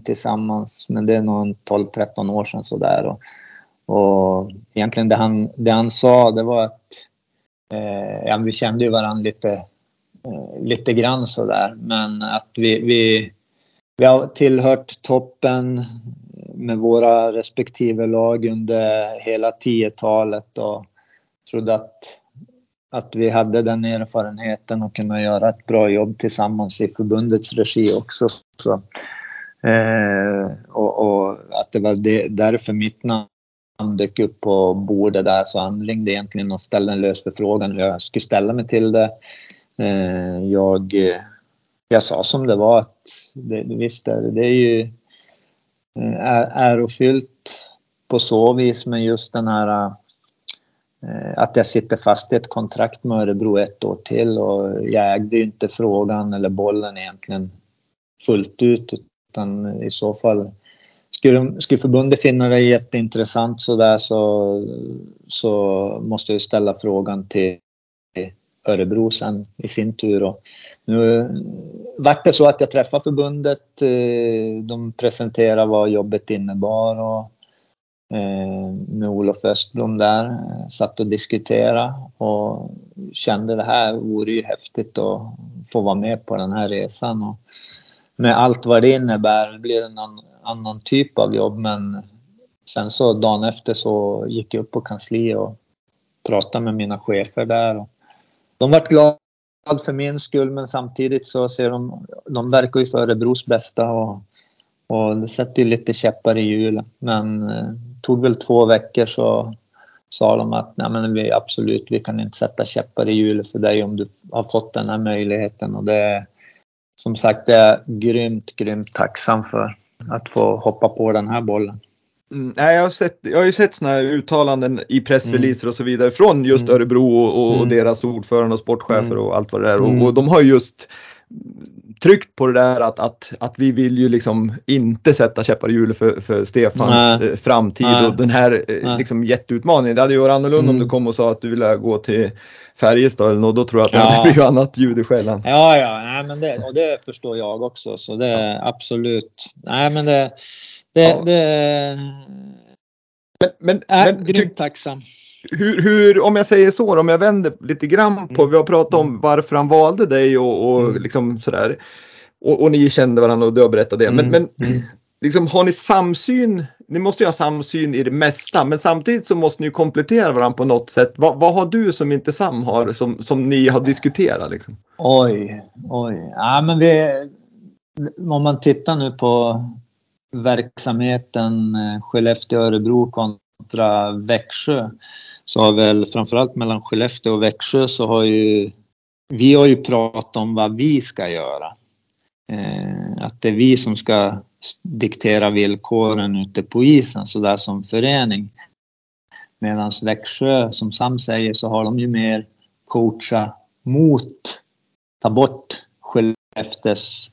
tillsammans, men det är nog 12-13 år sedan sådär. Och, och egentligen det han, det han sa, det var att eh, ja, vi kände ju varandra lite Eh, lite grann sådär. Men att vi, vi, vi har tillhört toppen med våra respektive lag under hela 10-talet och trodde att, att vi hade den erfarenheten och kunna göra ett bra jobb tillsammans i förbundets regi också. Så, eh, och, och, att det var det, därför mitt namn dök upp på bordet där så han ringde egentligen och ställde en lös förfrågan hur jag skulle ställa mig till det. Eh, jag, eh, jag sa som det var att det, visst är det, det är ju eh, ärofyllt på så vis, men just den här eh, att jag sitter fast i ett kontrakt med Örebro ett år till och jag ägde ju inte frågan eller bollen egentligen fullt ut utan i så fall skulle, skulle förbundet finna det jätteintressant sådär så, så måste jag ställa frågan till Örebro sen i sin tur. Och nu vart det så att jag träffade förbundet. Eh, de presenterade vad jobbet innebar och eh, med Olof Östblom där eh, satt och diskuterade och kände det här vore ju häftigt att få vara med på den här resan. Och med allt vad det innebär. Det blir en annan typ av jobb men sen så dagen efter så gick jag upp på kansliet och pratade med mina chefer där. Och de vart glada för min skull men samtidigt så ser de, de verkar ju för Örebros bästa och, och det sätter ju lite käppar i hjulet. Men eh, tog väl två veckor så sa de att nej men vi absolut, vi kan inte sätta käppar i hjulet för dig om du har fått den här möjligheten och det som sagt, det är jag grymt, grymt tacksam för att få hoppa på den här bollen. Mm, jag, har sett, jag har ju sett sådana här uttalanden i pressreleaser mm. och så vidare från just mm. Örebro och, och mm. deras ordförande och sportchefer mm. och allt vad det är. Och, och, de har just tryckt på det där att, att, att vi vill ju liksom inte sätta käppar i hjulet för, för Stefans Nej. framtid Nej. och den här Nej. liksom jätteutmaningen. Det hade ju varit annorlunda om du kom och sa att du ville gå till Färjestad eller något, då tror jag att det ja. hade blivit annat ljud i skällan. Ja, ja, nej, men det, och det förstår jag också. Så det är absolut, nej men det, det, ja. det men, men, är men, grymt tacksam. Hur, hur, om jag säger så, om jag vänder lite grann på, mm. vi har pratat om mm. varför han valde dig och, och mm. liksom sådär. Och, och, ni kände varandra och du har berättat det. Men, mm. men mm liksom, har ni samsyn? Ni måste ju ha samsyn i det mesta, men samtidigt så måste ni komplettera varandra på något sätt. Va, vad har du som inte Sam har som, som ni har diskuterat? Liksom? Oj, oj. Ja, men vi, om man tittar nu på verksamheten eh, Skellefteå-Örebro kontra Växjö så har väl framförallt mellan Skellefteå och Växjö så har ju vi har ju pratat om vad vi ska göra. Eh, att det är vi som ska diktera villkoren ute på isen sådär som förening. Medan Växjö, som Sam säger, så har de ju mer coacha mot, ta bort Skellefteås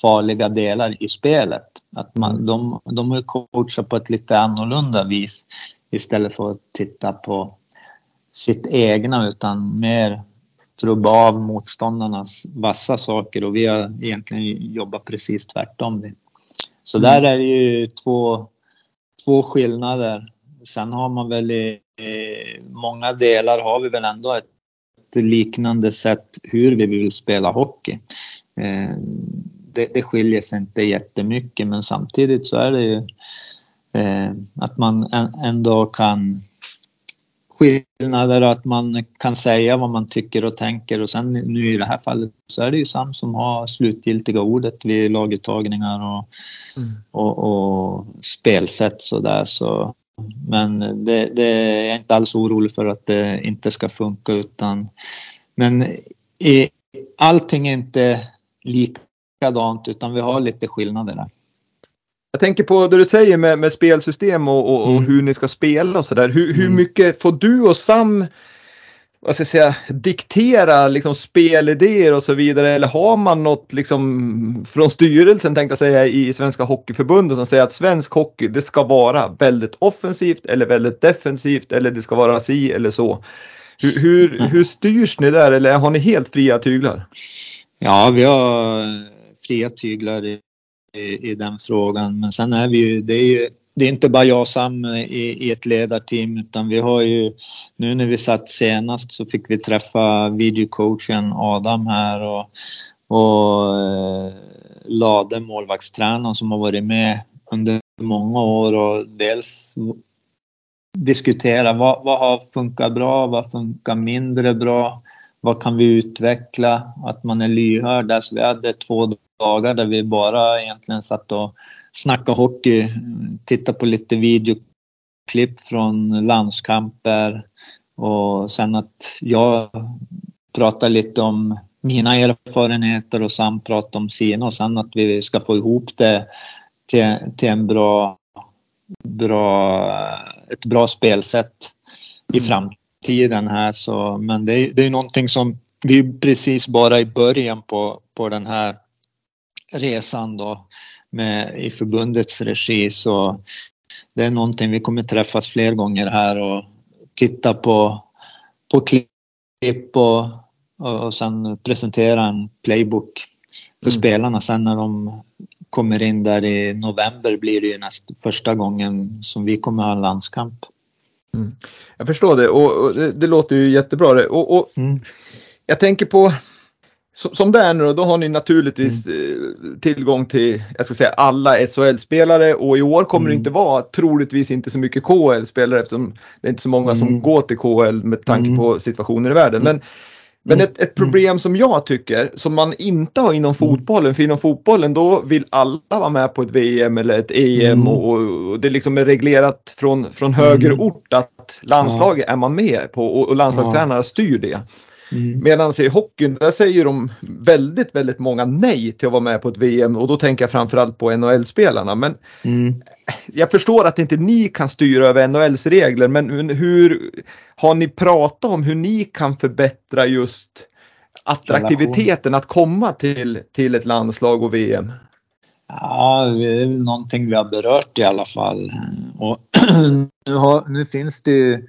farliga delar i spelet. Att man, de, de har coachat på ett lite annorlunda vis istället för att titta på sitt egna utan mer trubba av motståndarnas vassa saker och vi har egentligen jobbat precis tvärtom. Så mm. där är det ju två, två skillnader. Sen har man väl i, i många delar har vi väl ändå ett liknande sätt hur vi vill spela hockey. Eh, det, det skiljer sig inte jättemycket men samtidigt så är det ju eh, att man ändå kan skillnader och att man kan säga vad man tycker och tänker och sen nu i det här fallet så är det ju Sam som har slutgiltiga ordet vid laguttagningar och, mm. och, och spelsätt sådär så men det, det är jag inte alls orolig för att det inte ska funka utan men i, allting är inte likadant utan vi har lite skillnader där. Jag tänker på det du säger med, med spelsystem och, och, och mm. hur ni ska spela och sådär. Hur, hur mm. mycket får du och Sam vad ska jag säga, diktera liksom spelidéer och så vidare eller har man något liksom från styrelsen tänkte jag säga i Svenska Hockeyförbundet som säger att svensk hockey det ska vara väldigt offensivt eller väldigt defensivt eller det ska vara si eller så. Hur, hur, mm. hur styrs ni där eller har ni helt fria tyglar? Ja, vi har fria tyglar i, i den frågan. Men sen är vi ju, det är ju det är inte bara jag och Sam i, i, ett ledarteam utan vi har ju nu när vi satt senast så fick vi träffa videocoachen Adam här och, och eh, Lade, målvaktstränaren som har varit med under många år och dels diskutera vad, vad har funkat bra, vad funkar mindre bra, vad kan vi utveckla, att man är lyhörd. Alltså vi hade två dagar där vi bara egentligen satt och snackade hockey, tittade på lite videoklipp från landskamper och sen att jag pratade lite om mina erfarenheter och Sam pratade om sina och sen att vi ska få ihop det till, till en bra bra, ett bra spelsätt i mm. framtiden här. Så, men det är, det är någonting som vi är precis bara i början på, på den här resan då med, i förbundets regi. Så det är någonting vi kommer träffas fler gånger här och titta på, på klipp och, och sen presentera en playbook för mm. spelarna sen när de kommer in där i november blir det ju näst, första gången som vi kommer ha en landskamp. Mm. Jag förstår det och, och det, det, låter ju jättebra. Och, och mm. Jag tänker på som, som det är nu då, då har ni naturligtvis mm. Eh, tillgång till, jag ska säga alla SHL-spelare och i år kommer mm. det inte vara troligtvis inte så mycket KHL-spelare eftersom det är inte så många som mm. går till KHL med tanke mm. på situationen i världen. Men men mm. ett, ett, problem som jag tycker, som man inte har inom fotbollen, för inom fotbollen då vill alla vara med på ett VM eller ett EM mm. och, och, det liksom är reglerat från, från högre mm. ort att landslaget är man med på och, och landslagstränarna styr det. Mm. Medan i hockeyn, där säger de väldigt, väldigt många nej till att vara med på ett VM och då tänker jag framförallt på NHL-spelarna. Men mm. jag förstår att inte ni kan styra över NHLs regler, men hur har ni pratat om hur ni kan förbättra just attraktiviteten att komma till, till ett landslag och VM? Ja, det är någonting vi har berört i alla fall. Och nu, har, nu finns det ju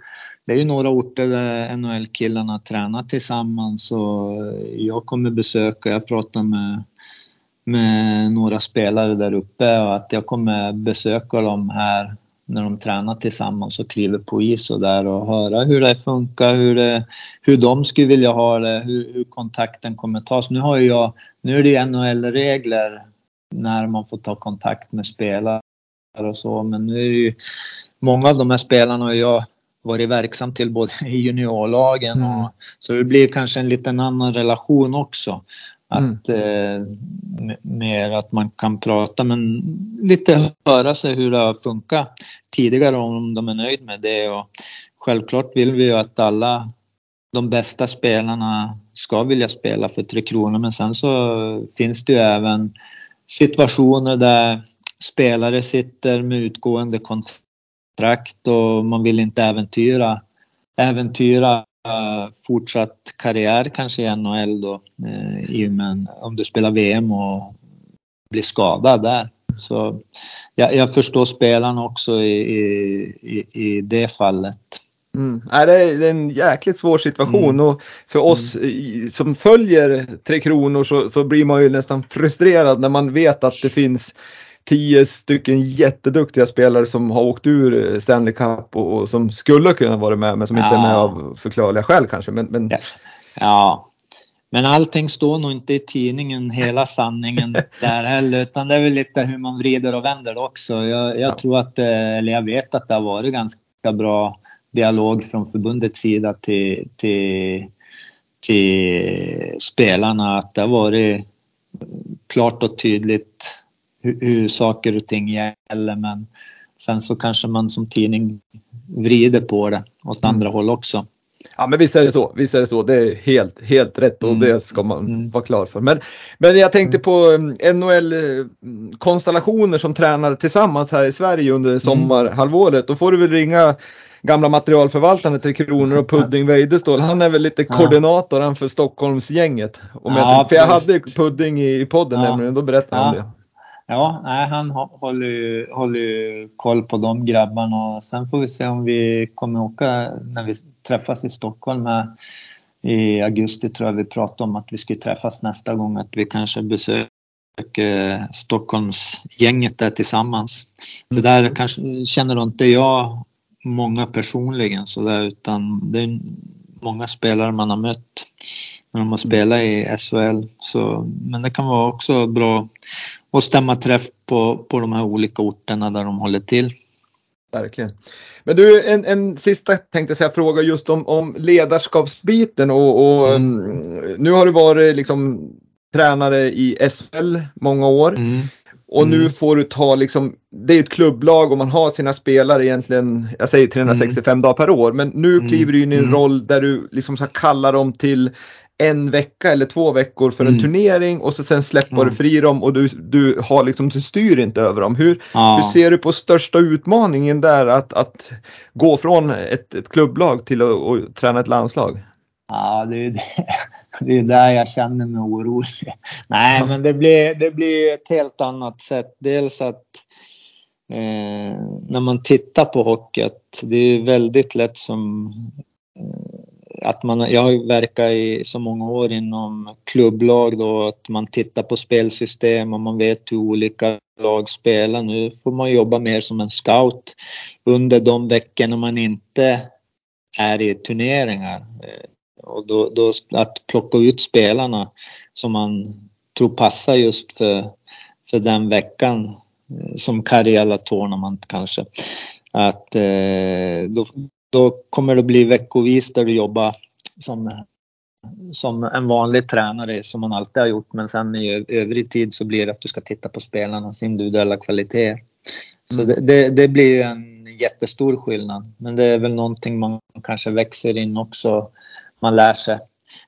det är ju några orter där NHL-killarna tränar tillsammans och jag kommer besöka, jag pratar med, med några spelare där uppe och att jag kommer besöka dem här när de tränar tillsammans och kliver på is och där och höra hur det funkar, hur, det, hur de skulle vilja ha det, hur, hur kontakten kommer tas. Nu har jag, nu är det ju NHL-regler när man får ta kontakt med spelare och så, men nu är det ju många av de här spelarna och jag varit verksam till både i juniorlagen och mm. så det blir kanske en liten annan relation också. Att, mm. eh, mer att man kan prata men lite höra sig hur det har funkat tidigare om de är nöjd med det och självklart vill vi ju att alla de bästa spelarna ska vilja spela för Tre Kronor men sen så finns det ju även situationer där spelare sitter med utgående kontrakt kontrakt och man vill inte äventyra, äventyra uh, fortsatt karriär kanske i NHL då. Uh, i, men om du spelar VM och blir skadad där. Så jag, jag förstår spelarna också i, i, i det fallet. Mm. Nej, det är en jäkligt svår situation mm. och för oss mm. som följer Tre Kronor så, så, blir man ju nästan frustrerad när man vet att det finns tio stycken jätteduktiga spelare som har åkt ur Stanley Cup och, och som skulle kunna vara med men som ja. inte är med av förklarliga skäl kanske. Men, men... Ja. ja. Men allting står nog inte i tidningen, hela sanningen där heller, utan det är väl lite hur man vrider och vänder också. Jag, jag ja. tror att, eller jag vet att det har varit ganska bra dialog från förbundets sida till, till, till spelarna, att det har varit klart och tydligt hur, hur saker och ting gäller men sen så kanske man som tidning vrider på det åt andra mm. håll också. Ja men visst är det så, visst är det så. Det är helt, helt rätt och mm. det ska man mm. vara klar för. Men, men jag tänkte mm. på NHL-konstellationer som tränar tillsammans här i Sverige under mm. sommarhalvåret. Då får du väl ringa gamla materialförvaltaren Tre Kronor och Pudding Weidestål. Han är väl lite ja. koordinator för Stockholmsgänget. Om ja, jag, för jag hade Pudding i podden ja. nämligen, då berättade han ja. det. Ja, nej, han håller ju, håller ju koll på de grabbarna och sen får vi se om vi kommer åka när vi träffas i Stockholm här i augusti tror jag vi pratade om att vi skulle träffas nästa gång, att vi kanske besöker Stockholmsgänget där tillsammans. För där kanske känner inte jag många personligen så där, utan det är många spelare man har mött när de har spelat i SHL. Så, men det kan vara också bra att stämma träff på, på de här olika orterna där de håller till. Verkligen. Men du, en, en sista tänkte säga fråga just om, om ledarskapsbiten och, och mm. um, nu har du varit liksom tränare i SHL många år. Mm. Och mm. nu får du ta liksom, det är ett klubblag och man har sina spelare egentligen, jag säger 365 mm. dagar per år, men nu mm. kliver du in i en mm. roll där du liksom ska kalla dem till en vecka eller två veckor för en Mm. turnering och så sen släpper Ja. du fri dem och du, du har liksom, du styr inte över dem. Hur, Ja. hur ser du på största utmaningen där att, att gå från ett, ett klubblag till att, träna ett landslag? Ja, det är det, det är där jag känner mig orolig. Nej, men det blir, det blir ett helt annat sätt. Dels att eh, när man tittar på hockey, det är väldigt lätt som eh, att man, jag har verkat i så många år inom klubblag då, att man tittar på spelsystem och man vet hur olika lag spelar. Nu får man jobba mer som en scout under de veckorna man inte är i turneringar. Eh, och då, då att plocka ut spelarna som man tror passar just för, för den veckan eh, som Karjala Tornamant kanske. Att eh, då, då kommer det bli veckovis där du jobbar som, som en vanlig tränare som man alltid har gjort men sen i övrig tid så blir det att du ska titta på spelarnas individuella kvaliteter. Så det, det, det blir en jättestor skillnad. Men det är väl någonting man kanske växer in också. Man lär sig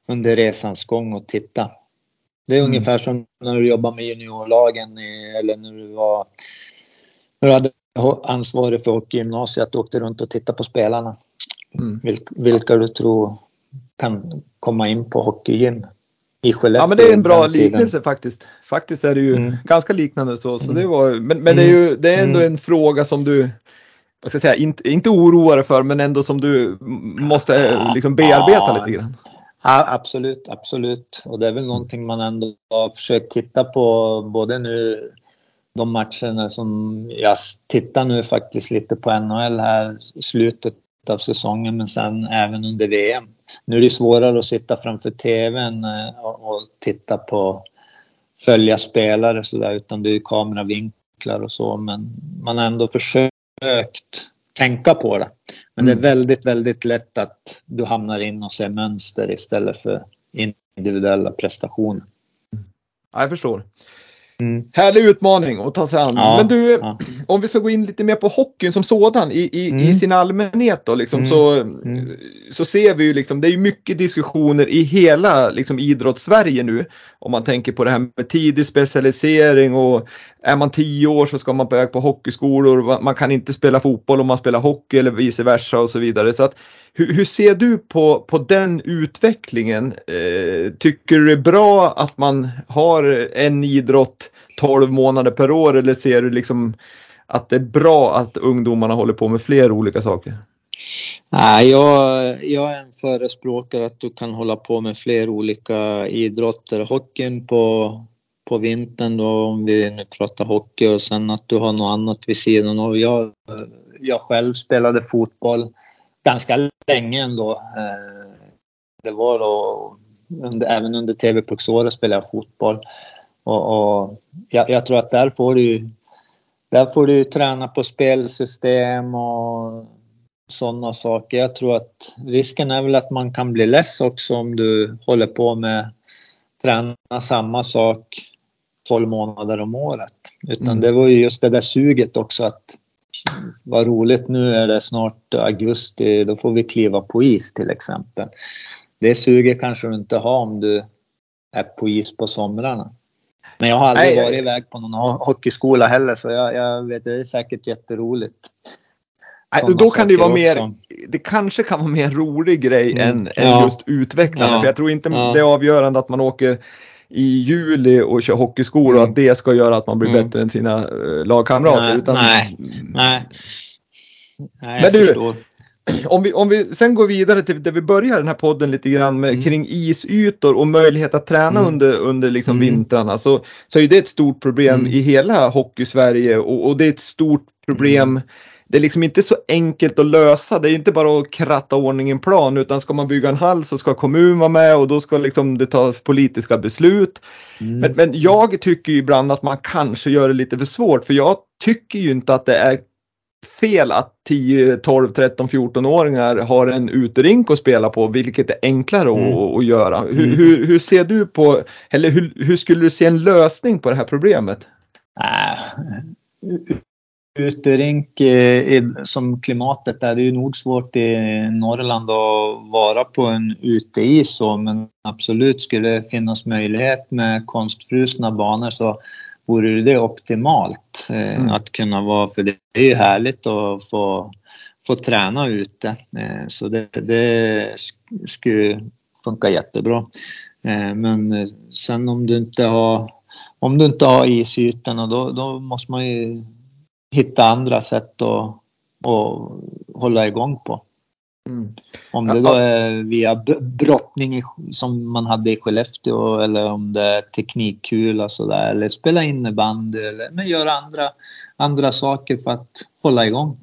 under resans gång att titta. Det är Mm. ungefär som när du jobbar med juniorlagen i, eller när du var när du hade ansvarig för hockeygymnasiet. Åkte runt och tittade på spelarna. Mm. Vilk, vilka du tror kan komma in på hockeygym i Skellefteå. Ja men det är en bra liknelse faktiskt. Faktiskt är det ju Mm. ganska liknande så. så Mm. det var, men men det är ju det är ändå Mm. en fråga som du vad ska jag säga, inte, inte oroar dig för men ändå som du måste eh, liksom bearbeta Ja. lite grann. Ja, absolut, absolut. Och det är väl någonting man ändå har försökt titta på både nu de matcherna som jag tittar nu faktiskt lite på NHL här slutet av säsongen men sen även under VM. Nu är det svårare att sitta framför TVn eh, och, titta på följa spelare så där utan det är kameravinklar och så men man har ändå försökt tänka på det. Men det är Mm. väldigt, väldigt lätt att du hamnar in och ser mönster istället för individuella prestationer. Ja, jag förstår. Mm. Härlig utmaning att ta sig an. Ja, men du, ja. Om vi ska gå in lite mer på hockeyn som sådan i, i, i Mm. sin allmänhet då liksom, Mm. så, Mm. så ser vi ju liksom, det är ju mycket diskussioner i hela liksom, idrottssverige nu. Om man tänker på det här med tidig specialisering och är man tio år så ska man på väg på hockeyskolor. Man kan inte spela fotboll om man spelar hockey eller vice versa och så vidare. Så att, hur, hur ser du på, på den utvecklingen? Eh, tycker du det är bra att man har en idrott 12 månader per år eller ser du liksom att det är bra att ungdomarna håller på med fler olika saker? Nej, jag, jag är en förespråkare att du kan hålla på med fler olika idrotter. Hockeyn på, på vintern då, om vi nu pratar hockey och sen att du har något annat vid sidan av. Jag, jag själv spelade fotboll ganska länge ändå. Eh, det var då, under, även under TV-pucksåret spelade jag fotboll. Och, och jag, jag tror att där får du där får du träna på spelsystem och sådana saker. Jag tror att risken är väl att man kan bli less också om du håller på med träna samma sak 12 månader om året. Utan Mm. det var ju just det där suget också att vad roligt nu är det snart augusti, då får vi kliva på is till exempel. Det suget kanske du inte har om du är på is på somrarna. Men jag har aldrig Nej, varit iväg på någon ho- hockeyskola heller så jag, jag vet, det är säkert jätteroligt. Nej, då kan det ju vara mer, också. det kanske kan vara mer rolig grej Mm. än, än Ja. just utvecklande. Ja. För jag tror inte Ja. det är avgörande att man åker i juli och kör hockeyskola och Mm. att det ska göra att man blir Mm. bättre än sina eh, lagkamrater. Nej, utan, nej. Nej. Nej, Men jag du- förstår. Om vi, om vi sen går vidare till där vi börjar den här podden lite grann med, Mm. kring isytor och möjlighet att träna Mm. under, under liksom Mm. vintrarna så, så är det ett stort problem Mm. i hela hockey-Sverige och, och det är ett stort problem Mm. Det är liksom inte så enkelt att lösa. Det är inte bara att kratta ordning en plan utan ska man bygga en hall så ska kommun vara med och då ska liksom det tas politiska beslut. Mm. Men, men jag tycker ibland att man kanske gör det lite för svårt för jag tycker ju inte att det är fel att 10, 12, 13, 14-åringar har en uterink att spela på vilket är enklare Mm. att, att göra. Hur, Mm. hur, hur ser du på, eller hur, hur skulle du se en lösning på det här problemet? Nej. uterink i, som klimatet är. Det är ju nog svårt i Norrland att vara på en uteis så, men absolut skulle det finnas möjlighet med konstfrusna banor så vore det optimalt eh, mm. att kunna vara, för det är ju härligt att få, få träna ute. Eh, så det, det skulle funka jättebra. Eh, men sen om du inte har om du inte har isytorna då, då måste man ju hitta andra sätt att, att hålla igång på. Mm. Om det då är via brottning som man hade i Skellefteå eller om det är teknikkula sådär eller spela innebandy eller men göra andra, andra saker för att hålla igång.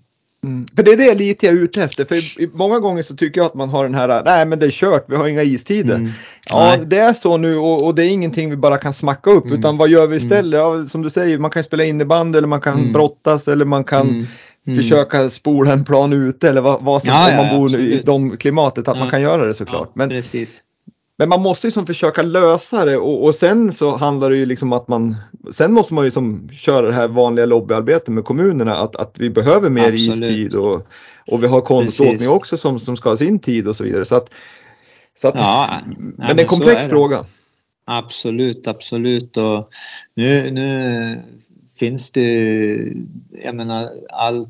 Mm. För det är det lite jag är ute efter. För många gånger så tycker jag att man har den här, nej men det är kört, vi har inga istider. Mm. Ja, nej. det är så nu och, och, det är ingenting vi bara kan smacka upp. Mm. Utan vad gör vi mm. istället? Ja, som du säger, man kan spela innebandy eller man kan mm. brottas eller man kan mm. försöka spola en plan ute eller vad, vad som, ja, om man bor absolut. i de klimatet, att ja. man kan göra det såklart. Men, precis. Men man måste ju som försöka lösa det och, och, sen så handlar det ju liksom att man Sen måste man ju som köra det här vanliga lobbyarbetet med kommunerna att, att vi behöver mer Absolut. istid och, och vi har konståkning också som, som ska ha sin tid och så vidare. Så att, så att, ja, men det är en komplex är fråga. Absolut, absolut och nu, nu finns det jag menar allt,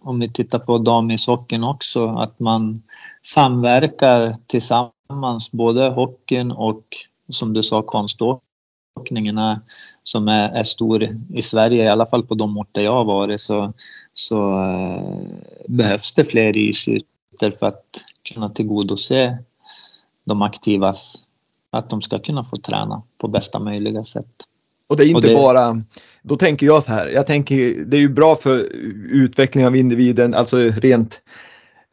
om vi tittar på damishockeyn också, att man samverkar tillsammans både hockeyn och som du sa konståkningen är, som är, är, stor i Sverige, i alla fall på de orter jag har varit, så, så äh, behövs det fler isytor för att kunna tillgodose de aktivas, att de ska kunna få träna på bästa möjliga sätt. Och det är inte det, bara, då tänker jag så här, jag tänker det är ju bra för utvecklingen av individen, alltså rent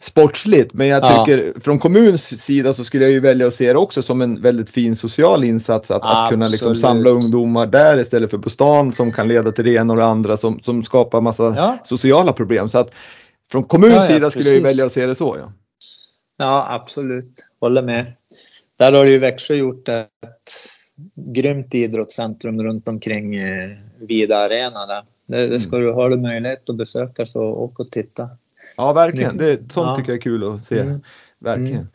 sportsligt. Men jag tycker ja. från kommuns sida så skulle jag ju välja att se det också som en väldigt fin social insats. Att, att kunna liksom samla ungdomar där istället för på stan som kan leda till det ena och det andra som, som skapar massa ja. sociala problem. Så att från kommuns ja, sida skulle jag ju välja att se det så. Ja. ja, absolut. Håller med. Där har ju Växjö gjort ett grymt idrottscentrum runt omkring eh, Vida Arena. Där. Det, det ska mm. du, har du möjlighet att besöka så åk och titta. Ja, verkligen. Det, sånt ja. tycker jag är kul att se. Mm. Verkligen. Mm.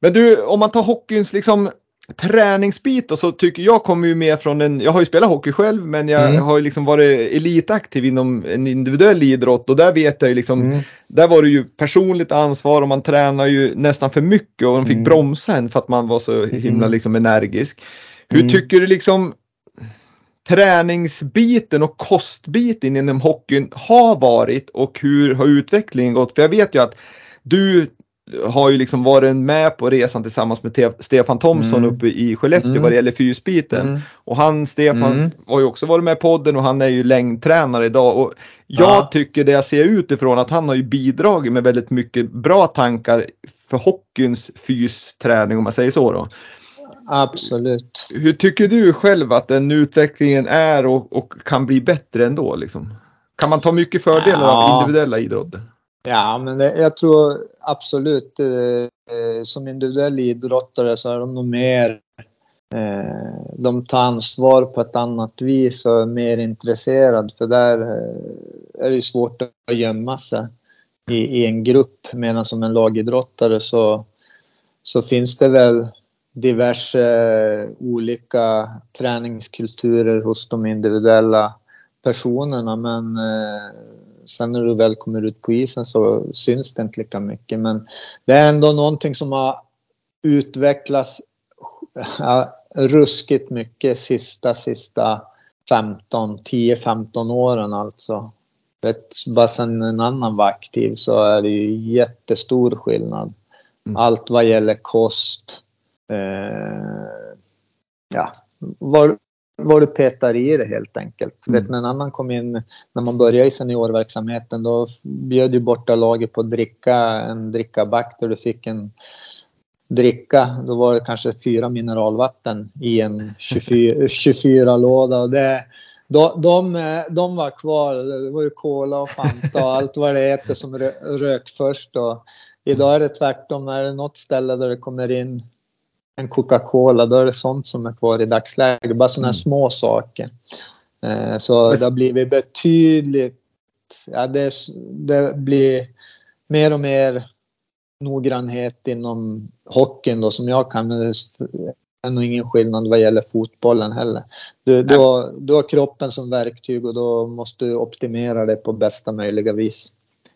Men du, om man tar hockeyns liksom träningsbit och så tycker jag kommer ju mer från en, jag har ju spelat hockey själv men jag mm. har ju liksom varit elitaktiv inom en individuell idrott och där vet jag ju liksom, mm. där var det ju personligt ansvar och man tränar ju nästan för mycket och de fick mm. bromsa en för att man var så himla mm. liksom energisk. Hur mm. tycker du liksom träningsbiten och kostbiten inom hockeyn har varit och hur har utvecklingen gått? För jag vet ju att du har ju liksom varit med på resan tillsammans med Stefan Thomsson mm. uppe i Skellefteå mm. vad det gäller fysbiten. Mm. Och han, Stefan, mm. har ju också varit med i podden och han är ju längdtränare idag. Och jag ja. tycker det jag ser utifrån att han har ju bidragit med väldigt mycket bra tankar för hockeyns fysträning om man säger så då. Absolut. Hur tycker du själv att den utvecklingen är och, och kan bli bättre ändå? Liksom? Kan man ta mycket fördelar ja. av individuella idrotter? Ja, men det, jag tror absolut. Eh, som individuell idrottare så är de nog mer eh, de tar ansvar på ett annat vis och är mer intresserad för där eh, är det svårt att gömma sig i, i en grupp. Medan som en lagidrottare så, så finns det väl diverse eh, olika träningskulturer hos de individuella personerna men eh, sen när du väl kommer ut på isen så syns det inte lika mycket. Men det är ändå någonting som har utvecklats ruskigt mycket sista, sista 15, 10-15 åren alltså. Bara sen en annan var aktiv så är det ju jättestor skillnad. Mm. Allt vad gäller kost, eh, ja, var, var du petar i det helt enkelt. Mm. Vet, när en annan kom in, när man började i seniorverksamheten, då bjöd ju borta laget på att dricka en drickaback där du fick en dricka. Då var det kanske fyra mineralvatten i en 24, 24 låda. Det, de, de, de var kvar. Det var ju Cola och Fanta och allt vad det heter som rök först. Och idag är det tvärtom. Är det något ställe där det kommer in en Coca-Cola, då är det sånt som är kvar i dagsläget. Bara sådana mm. små saker. Eh, så det har blivit betydligt ja, det, det blir mer och mer noggrannhet inom hockeyn då som jag kan. Det är nog ingen skillnad vad gäller fotbollen heller. Du, du, har, du har kroppen som verktyg och då måste du optimera det på bästa möjliga vis.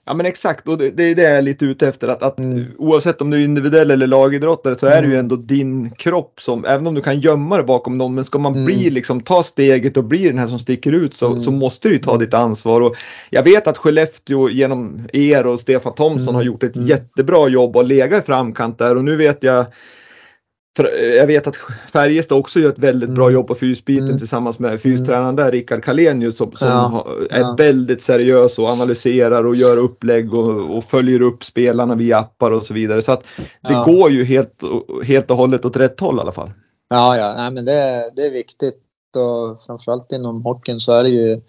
Ja men exakt och det, det är det jag är lite ute efter att, att mm. oavsett om du är individuell eller lagidrottare så är mm. det ju mm. ändå din kropp som, även om du kan gömma det bakom någon, men ska man mm. bli liksom, ta steget och bli den här som sticker ut så, så mm. måste du ju ta ditt ansvar. Och jag vet att Skellefteå genom er och Stefan Thomsson mm. har gjort ett jättebra jobb och legat i framkant där och nu vet jag jag vet att Färjestad också gör ett väldigt bra mm. jobb på fysbiten mm. tillsammans med fystränaren där, Rickard Kalenius som, som ja, är ja. väldigt seriös och analyserar och gör upplägg och, och, följer upp spelarna via appar och så vidare. Så att det ja. går ju helt, helt och hållet åt rätt håll i alla fall. Ja, ja, Nej, men det, det är viktigt och framförallt inom hockeyn så är det ju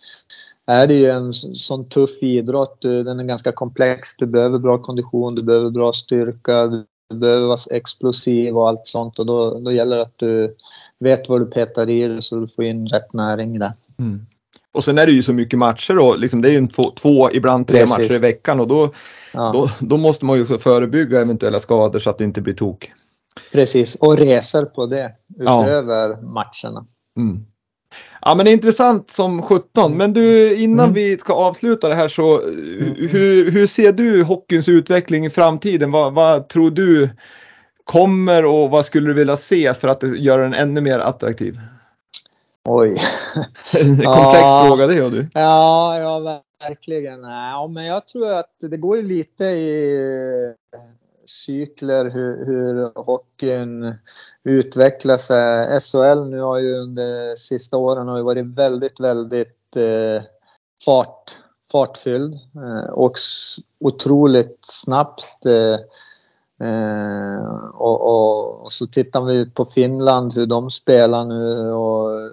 är det ju en sån tuff idrott. Den är ganska komplex. Du behöver bra kondition, du behöver bra styrka, du behöver vara explosiv och allt sånt och då, då gäller det att du vet vad du petar i dig så du får in rätt näring det. Mm. Och sen är det ju så mycket matcher då, liksom, det är ju två, två ibland tre Precis. matcher i veckan och då, ja. då, då, måste man ju förebygga eventuella skador så att det inte blir tok. Precis, och resor på det utöver ja. matcherna. Mm. Ja men det är intressant som 17. Men du innan mm. vi ska avsluta det här så hur, hur ser du hockeyns utveckling i framtiden? Vad, vad, tror du kommer och vad skulle du vilja se för att göra den ännu mer attraktiv? Oj. Komplex ja, fråga det och du. Ja, ja verkligen. Ja, men jag tror att det går ju lite i cykler, hur, hur hockeyn utvecklar eh, sig. SHL nu har ju under sista åren har ju varit väldigt, väldigt eh, fart, fartfylld eh, och otroligt snabbt. Eh, eh, och, och, och, så tittar vi på Finland, hur de spelar nu och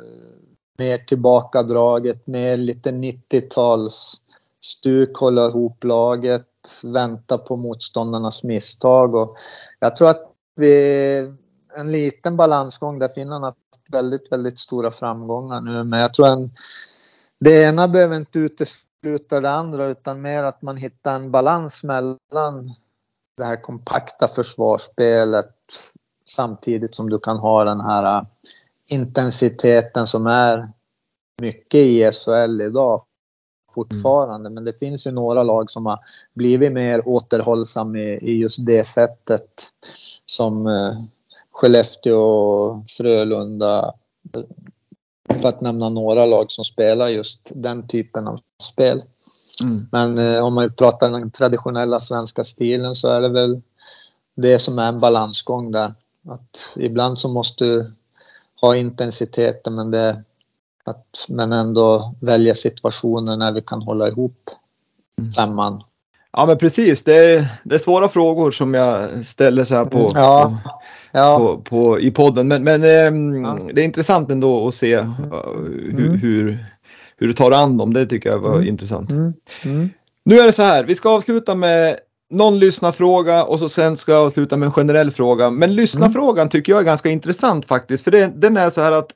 mer tillbakadraget, mer lite 90-tals stuk, hålla ihop laget vänta på motståndarnas misstag. Och jag tror att vi en liten balansgång där finnarna haft väldigt, väldigt stora framgångar nu. Men jag tror att det ena behöver inte utesluta det andra utan mer att man hittar en balans mellan det här kompakta försvarsspelet samtidigt som du kan ha den här äh, intensiteten som är mycket i SHL idag fortfarande. Mm. Men det finns ju några lag som har blivit mer återhållsamma i, i just det sättet. Som eh, Skellefteå och Frölunda. För att nämna några lag som spelar just den typen av spel. Mm. Men eh, om man pratar den traditionella svenska stilen så är det väl det som är en balansgång där. Att ibland så måste du ha intensiteten men det att, men ändå välja situationer när vi kan hålla ihop mm. femman. Ja men precis, det är, det är svåra frågor som jag ställer så här på, ja, på, ja. på, på i podden. Men, men eh, ja. det är intressant ändå att se uh, hur, mm. hur, hur, du tar an dem. Det tycker jag var mm. intressant. Mm. mm. Nu är det så här, vi ska avsluta med någon lyssnarfråga och så sen ska jag avsluta med en generell fråga. Men lyssnarfrågan mm. tycker jag är ganska intressant faktiskt. För det, den är så här att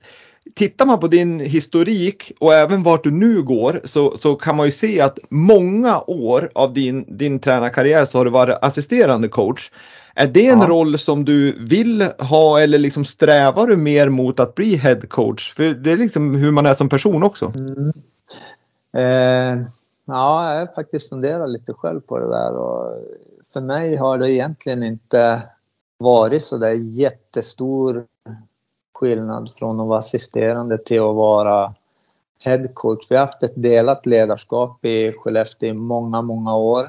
tittar man på din historik och även vart du nu går så, så kan man ju se att många år av din, din tränarkarriär så har du varit assisterande coach. Är det en ja. roll som du vill ha eller liksom strävar du mer mot att bli head coach? För det är liksom hur man är som person också. Mm. Eh, ja, jag har faktiskt funderat lite själv på det där och för mig har det egentligen inte varit så där jättestor skillnad från att vara assisterande till att vara headcoach. Vi har haft ett delat ledarskap i Skellefteå i många, många år.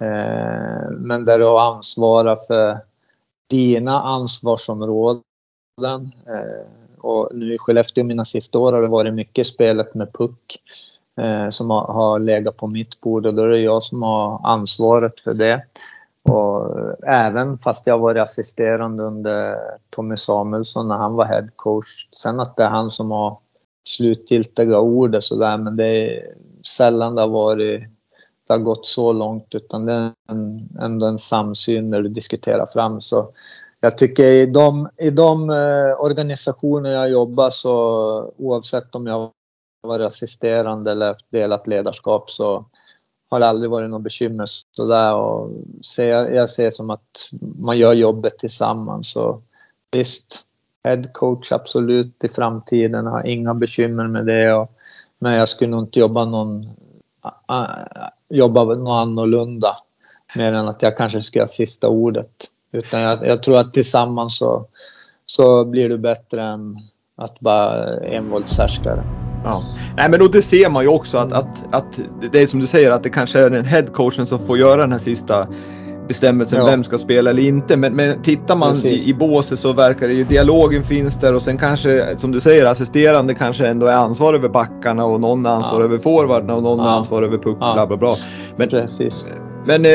Eh, men där du har ansvarat för dina ansvarsområden. Eh, och nu i Skellefteå mina sista år har det varit mycket spelet med puck eh, som har legat på mitt bord och då är det jag som har ansvaret för det. Och eh, även fast jag var assisterande under Tommy Samuelsson när han var head coach. Sen att det är han som har slutgiltiga ordet sådär men det är sällan det har varit det har gått så långt utan det är en, ändå en samsyn när du diskuterar fram. Så jag tycker i de, i de eh, organisationer jag jobbar så oavsett om jag varit assisterande eller delat ledarskap så har aldrig varit något bekymmer sådär och ser, jag, ser som att man gör jobbet tillsammans och visst, head coach absolut i framtiden, har inga bekymmer med det och, men jag skulle nog inte jobba någon jobba något annorlunda mer än att jag kanske skulle ha sista ordet. Utan jag, jag tror att tillsammans så, så blir du bättre än att bara envåldshärskare. Ja. Nej men och det ser man ju också att, att, att det är som du säger att det kanske är den headcoachen som får göra den här sista bestämmelsen ja. vem ska spela eller inte. Men, men tittar man i, i båset så verkar det ju, dialogen finns där och sen kanske som du säger assisterande kanske ändå är ansvarig över backarna och någon är ansvarig ja. över forwarderna och någon ja. är ansvarig över puck ja. bla bla bla. Men, Precis. men eh,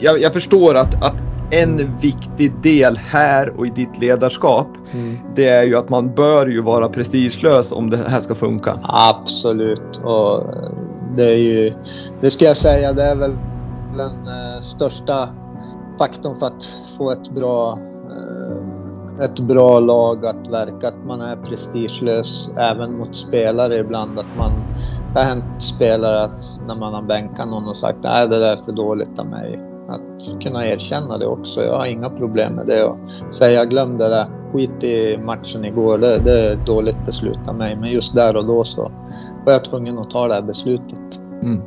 jag, jag, förstår att, att en viktig del här och i ditt ledarskap mm. det är ju att man bör ju vara prestigelös om det här ska funka. Absolut och det är ju, det ska jag säga, det är väl den eh, största faktorn för att få ett bra, eh, ett bra lag att verka. Att man är prestigelös även mot spelare ibland. Att man, det har hänt spelare att när man har bänkat någon och sagt nej det där är för dåligt av mig. Att kunna erkänna det också. Jag har inga problem med det. Och säga glöm det där, skit i matchen igår, det, det är ett dåligt beslut av mig. Men just där och då så var jag tvungen att ta det här beslutet. Mm.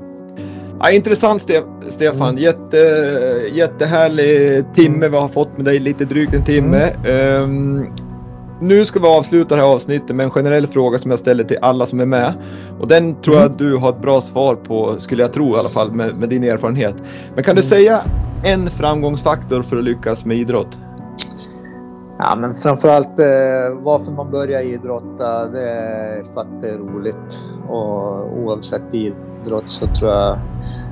Ja, intressant Stefan. Mm. Jätte, jättehärlig timme vi har fått med dig, lite drygt en timme. Mm. Um, nu ska vi avsluta det här avsnittet med en generell fråga som jag ställer till alla som är med. Och den tror jag mm. att du har ett bra svar på, skulle jag tro i alla fall, med, med din erfarenhet. Men kan du mm. säga en framgångsfaktor för att lyckas med idrott? Ja, men framförallt eh, varför man börjar idrotta, det är för att det är roligt. Och oavsett idrott så tror jag,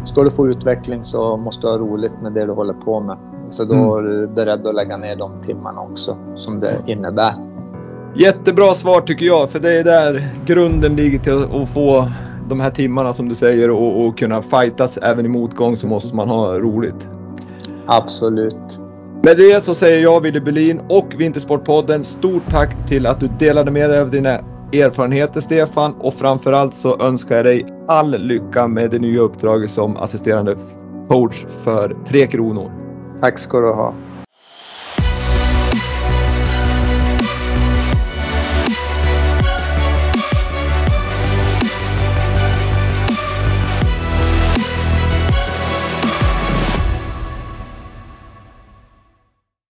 ska du få utveckling så måste du ha roligt med det du håller på med. För då mm. är du beredd att lägga ner de timmarna också som det innebär. Jättebra svar tycker jag, för det är där grunden ligger till att få de här timmarna som du säger och, och kunna fightas även i motgång så måste man ha roligt. Absolut. Med det så säger jag, Willy Berlin och Vintersportpodden stort tack till att du delade med dig av dina erfarenheter Stefan och framförallt så önskar jag dig all lycka med det nya uppdraget som assisterande coach för Tre Kronor. Tack ska du ha.